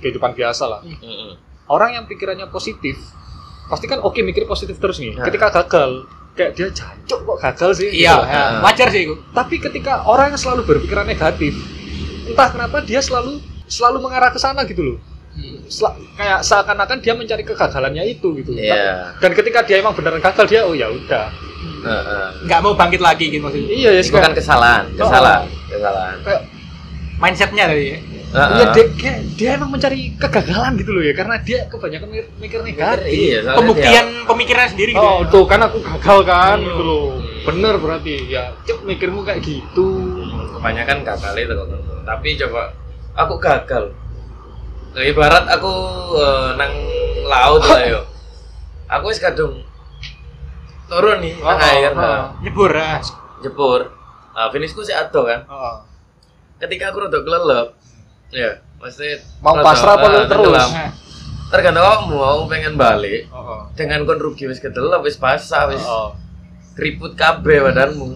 kehidupan biasa lah. Heeh. Orang yang pikirannya positif pasti kan oke mikir positif terus nih. Nah. Ketika gagal, kayak dia jancuk kok gagal sih. Iya, gitu. ya. Wajar sih itu. Tapi ketika orang yang selalu berpikiran negatif, entah kenapa dia selalu selalu mengarah ke sana gitu loh. Sel- kayak seakan-akan dia mencari kegagalannya itu gitu. Iya. Dan ketika dia emang beneran gagal dia oh ya udah. Heeh. Nggak mau bangkit lagi gitu maksudnya. Iya ya itu kan kesalahan Oh. kesalahan kesalahan kayak Mindsetnya tadi ya. Heeh. Iya dia, kayak dia emang mencari kegagalan gitu loh ya karena dia kebanyakan mikir, mikir negatif. iya Pembuktian pemikiran sendiri gitu. Oh tuh kan aku gagal kan Hmm. gitu loh. Bener berarti ya. Cuk mikirmu kayak gitu. dia- kebanyakan gagal itu kok tapi coba aku gagal ibarat aku eh, nang laut lah yo aku wis kadung turun nih nang Oh, air oh. Nyebur ah. jepur nah, finishku sih ado kan Heeh. ketika aku rada kelelep ya pasti Mau pasrah apa lu terus? Nah, tergantung kamu mau pengen balik Heeh. dengan kon rugi wis kedelep wis basah wis Heeh. keriput kabeh badanmu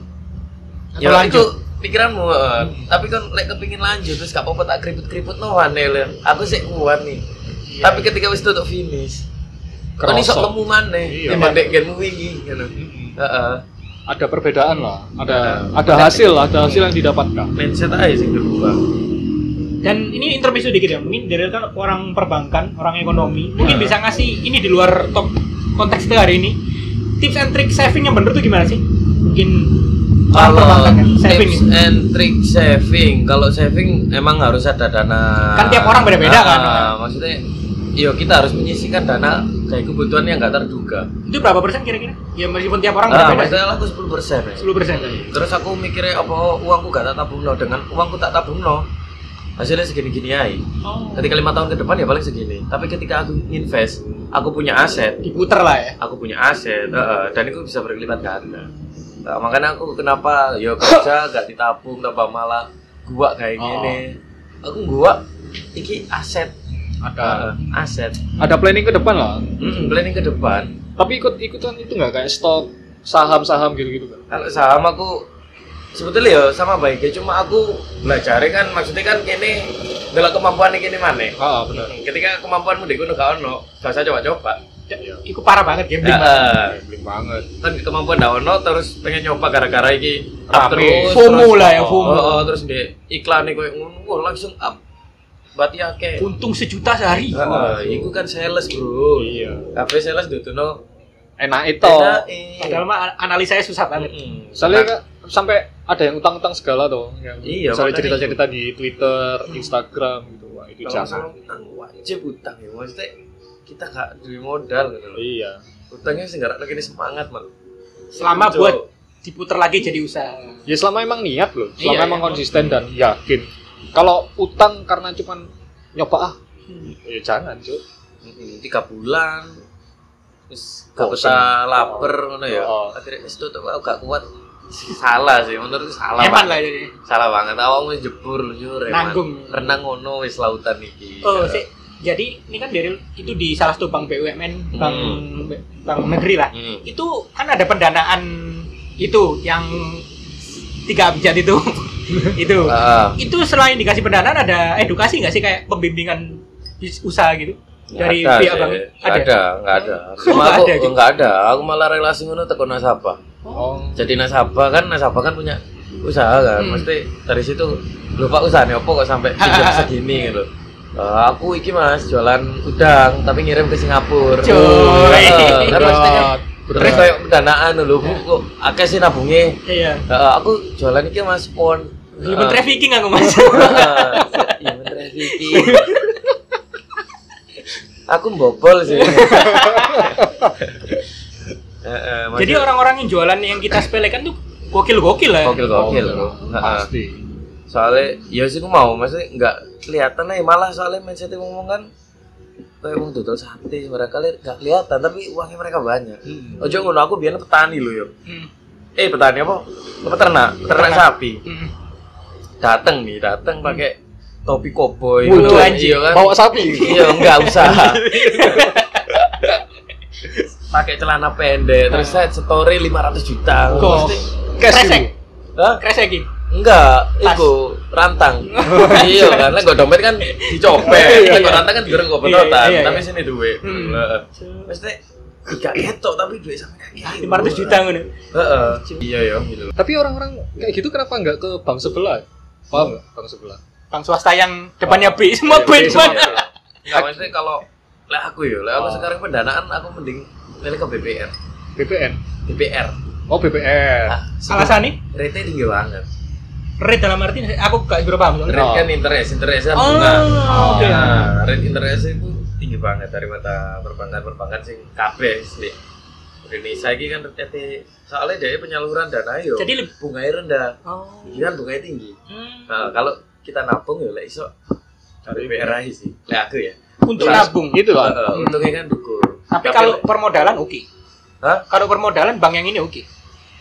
Atau ya lanjut. itu pikiranmu eh. tapi kan lek kepingin lanjut terus gak apa-apa tak keriput-keriput no aneh aku sih kuat nih Iya. tapi ketika wis tutup finish kan iso lemu maneh Iya. timbang dek genmu wingi ngono Mm-mm. heeh Ada perbedaan lah. Ada Ada. ada hasil, ada hasil yang didapatkan. mindset aja sing berubah Dan ini intermezzo dikit ya. Mungkin dari kan orang perbankan, orang ekonomi, mungkin Nah. bisa ngasih ini di luar top konteks kita hari ini. Tips and trick saving yang bener tuh gimana sih? Mungkin kalau kan, tips and trick saving kalau saving emang harus ada dana Kan tiap orang beda-beda kan. Ah, maksudnya yo kita harus menyisihkan dana kayak kebutuhan yang nggak terduga Itu berapa persen kira-kira? Ya meskipun tiap orang ah, beda-beda. maksudnya aku 10 persen 10 persen. terus aku mikirnya apa uangku gak tak tabung dengan uangku tak tabung hasilnya segini-gini aja Oh. ketika lima tahun ke depan ya paling segini tapi ketika aku invest aku punya aset Diputer lah ya. aku punya aset heeh, dan itu bisa berlipat ganda Nah, makanya aku kenapa yo kerja gak ditabung tambah malah gua kayak Oh. gini aku gua iki aset Ada Heeh, aset ada planning ke depan lah. Mm, planning ke depan Tapi ikut ikutan itu nggak kayak stok saham-saham gitu-gitu kan? kalau saham aku sebetulnya ya sama baiknya cuma aku belajar kan maksudnya kan kini dalam kemampuan ini mana Ah benar. ketika kemampuanmu di gunung gak ono gak usah coba-coba Iku parah banget gambling. Mas. Heeh. Gambling banget. kan kemampuan gak ono terus pengen nyoba gara-gara iki up terus FOMO terus- lah ya, oh, FOMO. oh, oh, terus di iklan nih koyo ngono langsung up berarti akeh Untung sejuta sehari. Heeh, iku kan sales bro Iya. kabeh sales dutuno Enak itu. enak eh. Padahal mah analisanya susah banget. Mm-mm. Soalnya kan sampai ada yang utang-utang segala tuh, yang Iya, misalnya cerita-cerita di Twitter, Instagram gitu. Wah, itu kalau masalah jangan. utang wajib utang ya maksudnya kita gak duwe modal gitu loh Iya. utangnya sih gak ini semangat mal Selama Betul. buat diputer lagi jadi usaha. Ya selama emang niat loh, selama Iya, emang iya. konsisten dan yakin. Kalau utang karena cuman nyoba ah, ya jangan cuy. Tiga bulan terus gak betah lapar ngono ya Oh. akhirnya es tuh aku gak kuat salah sih menurutku salah banget. lah jadi. salah banget awakmu jebur jujur Nanggung. renang ngono wis lautan iki Oh, sih. Jadi ini kan dari itu di salah satu bank BUMN, bank bank negeri lah. Hmm. Itu kan ada pendanaan itu yang tiga abjad itu. itu. Ah, Itu selain dikasih pendanaan ada edukasi nggak sih kayak pembimbingan usaha gitu dari ada pihak bank? ada nggak ada Oh, cuma aku ada gitu? nggak ada aku malah relasi ngono teko nasabah Oh. jadi nasabah kan nasabah kan punya usaha kan Hmm. mesti dari situ lupa usahanya apa kok sampai pinjam segini gitu Eh, aku iki mas jualan udang tapi ngirim ke Singapura kan mesti kan Terus kayak pendanaan lho, Bu. Kok akeh sih nabungnya. Iya. Heeh, aku jualan iki Mas pon. Human trafficking aku mas. Heeh, human trafficking. Aku mbobol sih. Jadi orang-orang yang jualan yang kita sepelekan tuh gokil-gokil lah. ya. gokil gokil. Heeh. pasti. Soalnya ya sih aku mau, maksudnya nggak kelihatan aja malah soalnya mindset ngomong kan kayak mau dodol sate mereka li- nggak kelihatan tapi uangnya mereka banyak. Hmm. Ojo ngono aku biar petani loh yo. Hmm. Eh petani apa? Peternak, peternak sapi. Hmm. Dateng nih, dateng pakai topi koboi. Waduh, Iya anjing. kan? Bawa sapi. Iya, enggak usah. pakai celana pendek, terus saya story 500 juta. Kok kresek. Hah? kresekin. Enggak, itu rantang. iya, karena gue dompet kan dicopet. Iya, Kan iya. gue rantang kan digoreng gue Iya, iya, tapi iya. sini duit. Hmm. Mesti tiga ketok tapi duit sampai kaki. 500 juta ngono. Heeh. Iya ya, gitu. Tapi orang-orang kayak gitu kenapa nggak ke bank sebelah? Paham nggak? Bank sebelah. Bank swasta yang depannya B semua B. Iya, semua semua. Enggak, maksudnya kalau lah aku ya, lah aku Oh. sekarang pendanaan aku mending milih ke BPR. BPN. BPR. Oh BPN. Nah, Alasan nih, rate tinggi banget. rate dalam arti aku gak berapa paham. Rate Oh. kan interest, interest kan Oh, bunga. oke. Nah, rate interest itu tinggi banget dari mata perbankan-perbankan sing kabeh di Indonesia ini kan rate soalnya dia penyaluran dana yo. Jadi bunganya rendah. Oh. Ini kan bunganya tinggi. Hmm. Nah, kalau kita nabung ya lek iso cari BPR aja sih. Lek aku ya. Untuk Terus, nabung. Gitu lah. Heeh, untungnya kan dukur. Tapi kalau permodalan oke. Hah? Kalau permodalan bank yang ini oke.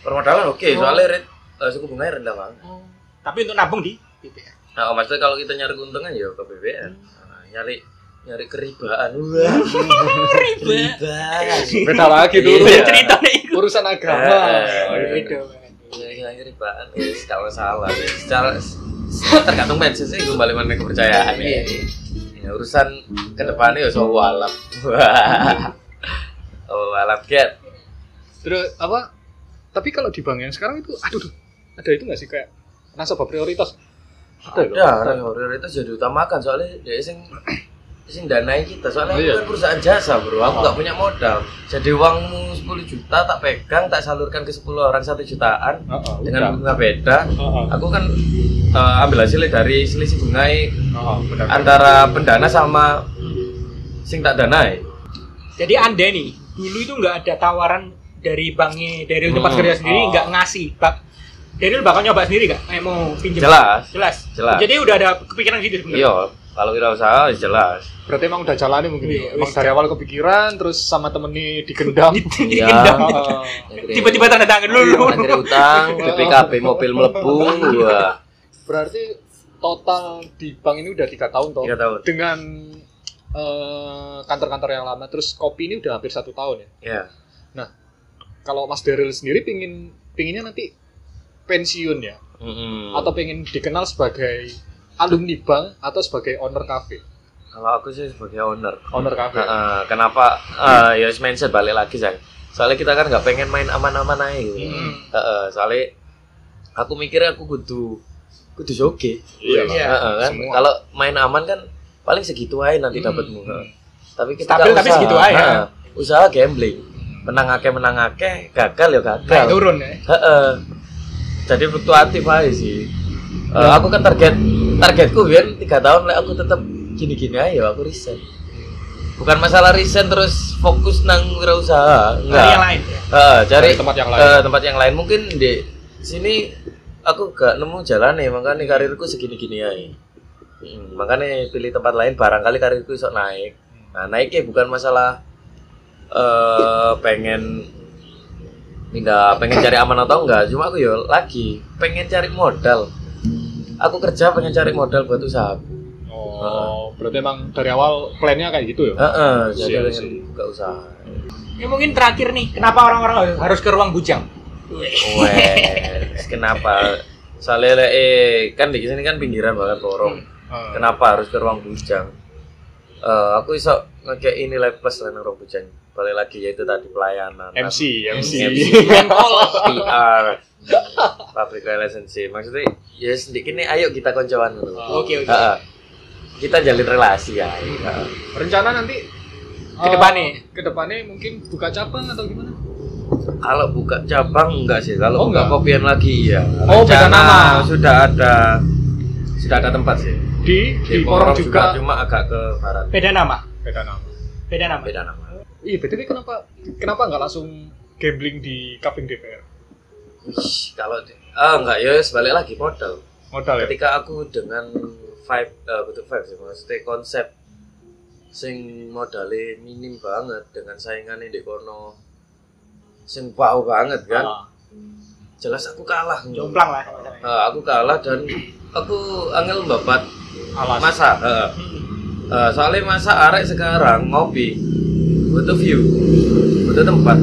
permodalan oke, Oh. soalnya rate eh, suku bunganya rendah banget. Tapi untuk nabung di BPR. Nah, maksudnya kalau kita nyari keuntungan ya ke BPR. Nah, nyari nyari keribaan. Wah. Keribaan. Beda lagi dulu Iya. ya. Cerita nih itu. Urusan agama. Oh, iya. Beda. Ya, ya, keribaan. Ya, gak masalah. Ya, secara tergantung mindset sih kembali mana kepercayaan ya. Ya, urusan ke depannya ya so walap. Oh, walap get. Terus apa? Tapi kalau di bank yang sekarang itu, aduh, duh, ada itu nggak sih kayak nasabah prioritas? Ada. Ada, prioritas jadi utamakan soalnya dia sing sing danai kita soalnya Oh, aku iya. kan perusahaan jasa bro aku nggak punya modal jadi uangmu 10 juta tak pegang tak salurkan ke 10 orang satu jutaan Heeh, dengan udah. bunga beda Heeh. aku kan eh, ambil hasilnya dari selisih bunga Heeh, benar. antara pendana sama sing tak danai Jadi anda nih dulu itu nggak ada tawaran dari banknya dari tempat Hmm. kerja sendiri Oh. nggak ngasih bak dari bakal nyoba sendiri gak? Eh mau pinjam? jelas Jelas. Jelas. Jadi udah ada kepikiran gitu sebenarnya. iya kalau kita usaha jelas Berarti emang udah jalani mungkin. Iya, ya? emang dari awal kepikiran, terus sama temen nih digendam. Iya. Digendam. Heeh. Tiba-tiba tanda tangan dulu. akhirnya utang BPKB mobil melebu wah Berarti total di bank ini udah tiga tahun toh. tiga tahun Dengan eh, kantor-kantor yang lama, terus kopi ini udah hampir satu tahun ya. ya Kalau Mas Daryl sendiri pingin pinginnya nanti pensiun ya, Mm-mm. atau pengen dikenal sebagai alumni bank atau sebagai owner cafe, kalau aku sih sebagai owner owner cafe. Heeh, kenapa eh ya mindset balik lagi sayang soalnya kita kan nggak pengen main aman-aman aja gitu. Hmm. Heeh, soalnya aku mikirnya aku kudu kudu joge Iya. Heeh, kan kalau main aman kan paling segitu aja nanti Hmm. dapatmu Hmm. Tapi kita Stabil tapi segitu aja. heeh, usaha gambling menang akeh menang akeh gagal ya Naik gagal turun ya. Heeh. jadi fluktuatif aja sih Eh, aku kan target targetku biar tiga tahun lah aku tetap gini-gini aja aku resign bukan masalah resign terus fokus nang wirausaha Dari yang enggak lain. ya. Heeh, cari Cari tempat yang lain. eh, tempat yang lain mungkin di sini aku gak nemu jalan nih makanya karirku segini-gini aja Hmm, makanya pilih tempat lain barangkali karirku bisa naik nah naiknya bukan masalah eh pengen pindah pengen cari aman atau enggak cuma aku ya lagi pengen cari modal aku kerja pengen cari modal buat usaha Oh, berarti emang dari awal plannya kayak gitu ya? Heeh, jadi Siap, pengen siap. buka usaha Ya mungkin terakhir nih, kenapa orang-orang harus ke ruang bujang? Wes, kenapa? Soalnya eh, kan di sini kan pinggiran banget lorong. Eh, Kenapa harus ke ruang bujang? Eh, aku iso ngekei nilai plus lah ruang bujang. Balik lagi yaitu tadi pelayanan. MC, MC. MC. PR. Public relationship. Maksudnya ya sedikit nih ayo kita koncoan dulu. Oke, oke. Heeh. Kita jalin relasi ya. Heeh. Rencana nanti Ke depannya? eh, ke depannya mungkin buka cabang atau gimana? Kalau buka cabang enggak sih. Kalau Oh, buka enggak? kopian lagi ya. Oh, beda nama. Sudah ada sudah ada tempat sih. Di di Porong juga cuma agak ke barat. Beda nama. beda nama. Beda nama. Beda nama. Iya, BTW kenapa kenapa nggak langsung gambling di Kaping DPR? Kalau di- ah enggak ya sebalik lagi modal. Modal ya? Ketika aku dengan vibe eh bentuk vibe sih maksudnya konsep sing modalnya minim banget dengan saingannya di kono sing wow banget kan Ah. jelas aku kalah Jomplang lah. Eh, aku kalah dan aku angel babat Alas. masa eh, eh, soalnya masa arek sekarang ngopi butuh view butuh tempat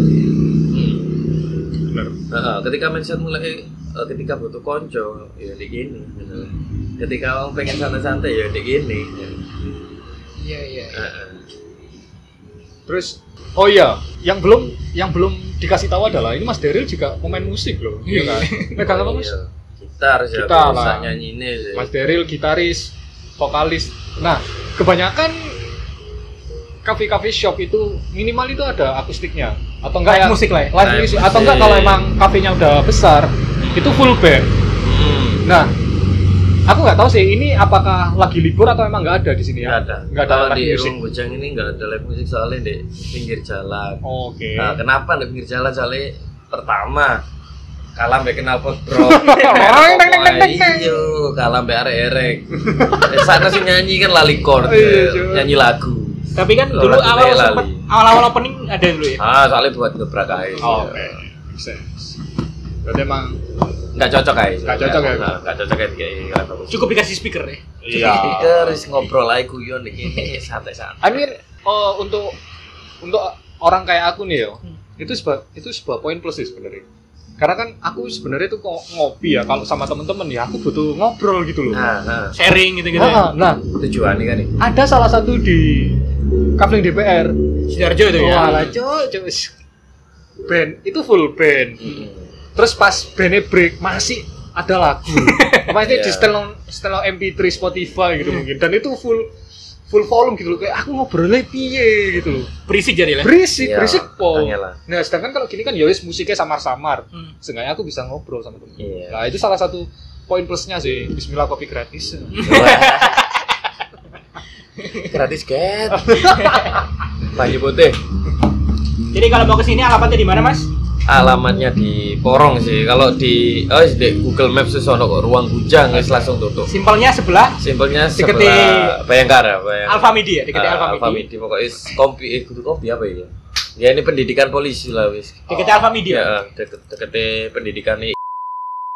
Heeh, ketika mindset mulai eh, ketika butuh konco ya di gini gitu. ketika orang pengen santai-santai ya di gini Iya iya. Heeh. Terus oh iya, yang belum yang belum dikasih tahu adalah ini Mas Daryl juga pemain musik loh. Iya kan? Megang apa Mas? Iya. gitar sih Gitar lah. nyanyi ini Mas Daryl gitaris, vokalis. Nah, kebanyakan cafe-cafe shop itu minimal itu ada akustiknya atau enggak Live ya musik lah ya? live atau enggak musik. kalau emang kafenya udah besar itu full band. Hmm, Nah, aku nggak tahu sih ini apakah lagi libur atau emang nggak ada di sini nggak ya? ada Nggak ada Kalau live di. Ruang Bujang ini nggak ada live musik soalnya di pinggir jalan Oke. Nah, kenapa di pinggir jalan soalnya pertama kalah mbek kenal pot bro. Iyo, kalah mbek arek-arek. Eh, sana sih nyanyi kan lali chord, Iya, eh, cuy. nyanyi lagu. Tapi kan dulu awal sempet awal-awal opening ada dulu ya. Ah, soalnya buat gebrak aja. Oh, Oke. Make sense. Berarti emang Nggak cocok aja. Nggak cocok ya? Nggak cocok ya kayak. Cukup dikasih speaker ya. iya. Terus ngobrol aja guyon di sini santai-santai. I mean, oh, untuk untuk orang kayak aku nih yo, Hmm. itu sebuah itu sebuah poin plus sih sebenarnya. Karena kan aku sebenarnya tuh kok ngopi ya kalau sama temen-temen ya aku butuh ngobrol gitu loh. Nah, nah, Sharing gitu-gitu. Ah, ya. nah, tujuannya kan nih. ada salah satu di Kafling DPR. Sidoarjo itu ya. Wah, cok. Band itu full band. Hmm. Terus pas bandnya break masih ada lagu. Maksudnya di Iya. setel setel MP3 Spotify gitu mungkin. Dan itu full full volume gitu loh kayak aku ngobrolnya piye gitu loh. Berisik jadi lah. Berisik, Iya, berisik pol. Nah, sedangkan kalau gini kan ya wis musiknya samar-samar. Hmm. Seenggaknya aku bisa ngobrol sama temen. Iya. Nah, itu salah satu poin plusnya sih. Bismillah kopi gratis. Gratis get. Banyu putih. Jadi kalau mau ke sini alamatnya di mana, Mas? Alamatnya di Porong sih. Kalau di oh di Google Maps itu sono kok ruang bujang wis langsung tutup. Simpelnya sebelah Simpelnya sebelah Bayangkara, Bayang. Alfa Media, dekat Ah, Alfa Media. Midi pokoknya is- kopi eh kudu kopi apa ya? Ya ini pendidikan polisi lah wis. Dekat Alfa Media. Ya, deket deket pendidikan ini.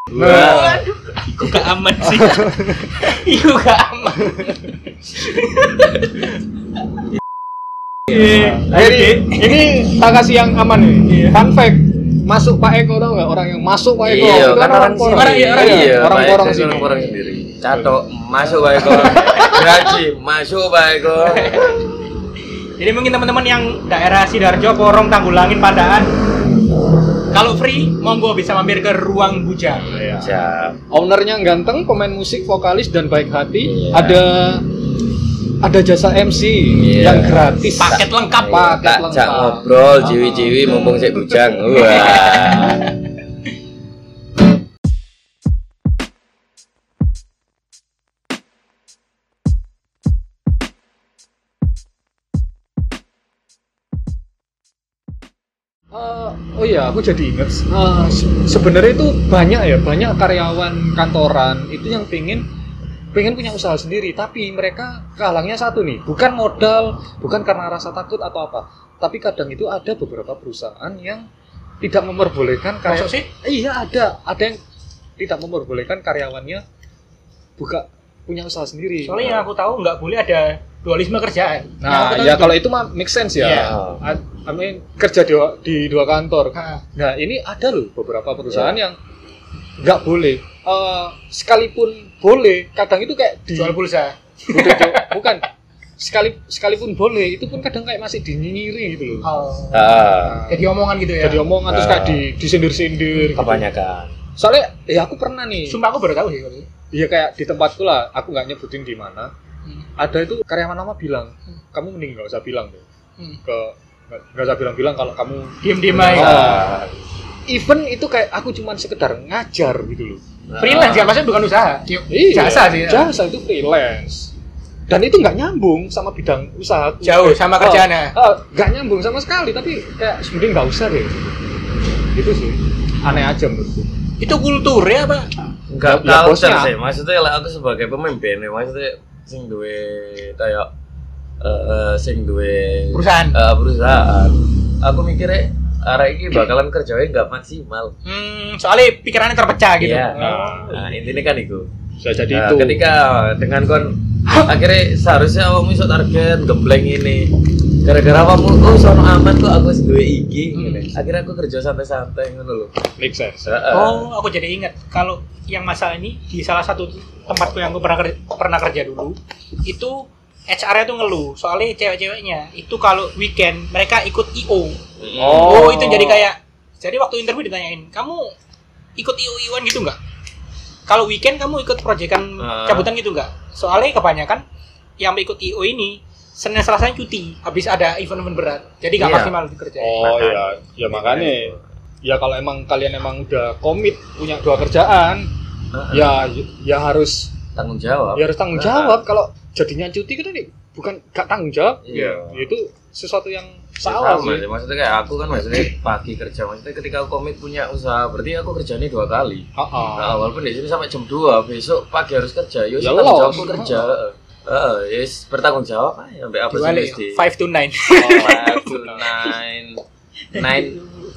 Nah, Iku gak aman sih. Iku gak aman. Iya. Jadi ini tak kasih yang aman nih. Fun fact, masuk Pak Eko tau nggak orang yang masuk Pak Eko? Iya, kan orang sini. Orang- iya, orang- Iya, orang sini. Orang Porong sendiri. Catok, masuk Pak Eko. Gaji, masuk Pak Eko. Jadi mungkin teman-teman yang daerah Sidoarjo, Porong, Tanggulangin, Pandaan kalau free monggo bisa mampir ke Ruang Bujang. Iya. Siap. Ownernya ganteng, pemain musik, vokalis dan baik hati. Iya. Ada ada jasa MC Iya. yang gratis. Paket lengkap. Paket Tak lengkap. ngobrol, jiwi-jiwi mumpung sik bujang. Wah. Eh, oh iya, aku jadi inget. eh, se- sebenarnya itu banyak ya, banyak karyawan kantoran itu yang pengen pengen punya usaha sendiri, tapi mereka kehalangnya satu nih, bukan modal, bukan karena rasa takut atau apa, tapi kadang itu ada beberapa perusahaan yang tidak memperbolehkan karya sih? Iya ada, ada yang tidak memperbolehkan karyawannya buka punya usaha sendiri. Soalnya yang aku tahu nggak boleh ada dualisme kerjaan. Nah, ya itu. kalau itu mah make sense ya. Iya. I- mean, kerja di, di dua kantor. Ah. Nah, ini ada loh beberapa perusahaan yang nggak boleh. Eh, sekalipun boleh, kadang itu kayak di jual pulsa. Bukan. Sekali sekalipun boleh, itu pun kadang kayak masih dinyiri gitu loh. Oh. Ah, Jadi omongan gitu ya. Jadi omongan terus kayak di disindir-sindir. gitu. kebanyakan. Soalnya ya aku pernah nih. Sumpah aku baru tahu sih. Iya kayak di tempatku lah, aku nggak nyebutin di mana. Hmm. Ada itu karyawan lama bilang, kamu mending nggak usah bilang deh Hmm. ke nggak usah bilang-bilang kalau kamu Diem-diem Oh. aja. even itu kayak aku cuman sekedar ngajar gitu loh Freelance ya, maksudnya bukan usaha. Iya, Jasa sih. ya. Jasa itu freelance. Dan itu nggak nyambung sama bidang usaha. Jauh sama kerjaannya. nggak nyambung sama sekali, tapi kayak sebenarnya nggak usah deh. Itu sih aneh aja menurutku. Itu kultur ya, Pak? Enggak Ya, culture bosnya. sih. Maksudnya lah aku sebagai pemimpin ya, maksudnya sing duwe kayak eh, eh, sing duwe Perusahaan. eh, perusahaan. Aku mikirnya arek iki bakalan kerjanya nggak maksimal. Hmm, soalnya pikirannya terpecah gitu. Iya. Nah. Nah, intinya kan itu. Bisa jadi Nah, itu. ketika dengan kon akhirnya seharusnya awakmu iso target gembleng ini gara-gara awakmu oh sono aman kok aku wis duwe iki Hmm. ngene. akhirnya aku kerja santai-santai ngono lho make sense. Heeh. Oh, aku jadi ingat kalau yang masalah ini di salah satu tempatku yang aku pernah kerja, pernah kerja dulu itu HR-nya tuh ngeluh soalnya cewek-ceweknya itu kalau weekend mereka ikut IO. Mm. Oh, itu jadi kayak jadi waktu interview ditanyain, "Kamu ikut IO-IOan gitu nggak?" Kalau weekend kamu ikut proyekan Ah. cabutan gitu nggak? Soalnya kebanyakan yang ikut IO ini Senin Selasa cuti habis ada event-event berat. Jadi nggak Iya. maksimal dikerjain. Oh iya, ya makanya. Ya kalau emang kalian emang udah komit punya dua kerjaan, Heeh. ya ya harus tanggung jawab ya harus tanggung jawab. Kalau jadinya cuti kan ini bukan gak tanggung jawab, Iya. ya itu sesuatu yang Ya, salah sama sih. maksudnya kayak aku kan maksudnya pagi kerja maksudnya ketika aku komit punya usaha berarti aku kerjanya dua kali Heeh. Nah, walaupun di sini sampai jam 2, besok pagi harus kerja. Yo, Ya tanggung los. jawabku kerja. Heeh, yes, bertanggung jawab aja sampai apa sih. 5 to 9. Oh, five to nine, nine,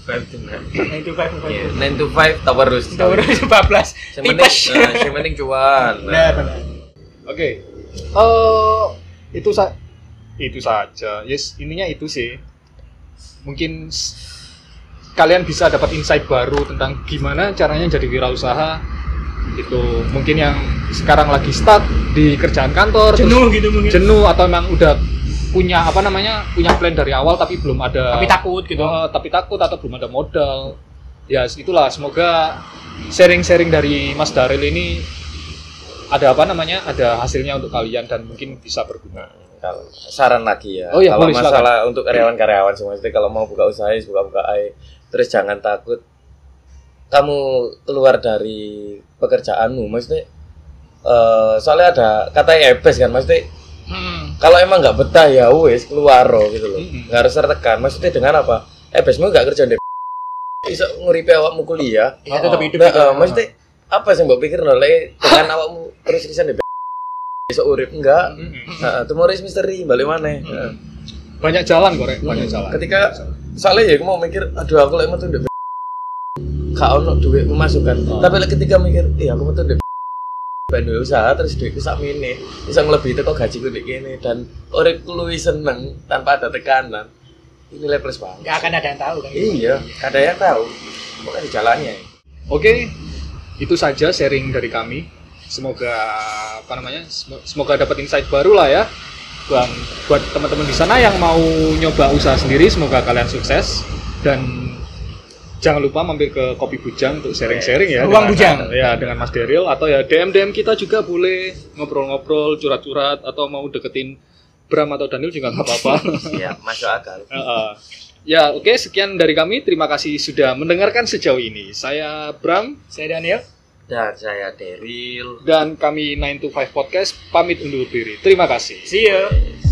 five to nine. 9 to 5. Iya, nine to five harus. Kita udah 14. Yang penting, yang penting cuan. Oke. Eh itu sa itu saja. Yes, ininya itu sih. Mungkin kalian bisa dapat insight baru tentang gimana caranya jadi wirausaha. Itu mungkin yang sekarang lagi stuck di kerjaan kantor, Jenuh gitu mungkin. jenuh atau emang udah punya apa namanya punya plan dari awal tapi belum ada Tapi takut gitu. Eh, tapi takut atau belum ada modal ya itulah semoga sharing-sharing dari Mas Daril ini ada apa namanya ada hasilnya untuk kalian dan mungkin bisa berguna Kalau saran lagi ya. Oh iya, kalau boleh, masalah untuk karyawan-karyawan semua itu kalau mau buka usaha, ya buka-buka aja. Terus jangan takut kamu keluar dari pekerjaanmu. Maksudnya eh soalnya ada kata ebes kan, maksudnya Hmm. kalau emang nggak betah ya wes keluar loh gitu loh Mm-mm. nggak harus tertekan maksudnya dengan apa eh besmu nggak kerja di bisa nguripi awakmu kuliah Bisa tetap hidup nah, eh, maksudnya apa sih mbak pikir no le dengan awakmu terus risan di besok urip. Enggak. Nah, tomorrow is misteri balik mana Nah, banyak jalan korek banyak jalan. Ketika soalnya ya aku mau mikir aduh aku lagi metu di gak ono duit memasukkan. Tapi lek ketika mikir iya aku metu di ben duwe usaha terus duitku sak mene. Bisa ngelebihi teko gajiku nek kene. Dan uripku luwih seneng tanpa ada tekanan. Ini plus banget. Nggak akan ada yang tahu kan. iya ada yang tahu. Pokoknya di jalannya. Oke itu saja sharing dari kami semoga apa namanya sem- semoga dapat insight baru lah ya buat buat teman-teman di sana yang mau nyoba usaha sendiri semoga kalian sukses dan jangan lupa mampir ke Kopi Bujang untuk sharing-sharing ya Ruang dengan- Bujang. ya dengan Mas Deril atau ya DM DM kita juga boleh ngobrol-ngobrol curhat-curhat atau mau deketin Bram atau Daniel juga nggak apa-apa ya masuk akal Heeh. Ya, oke, sekian dari kami. Terima kasih sudah mendengarkan sejauh ini. Saya Bram Saya Daniel. Dan saya Deril dan kami 9 to 5 Podcast pamit undur diri. Terima kasih. See you.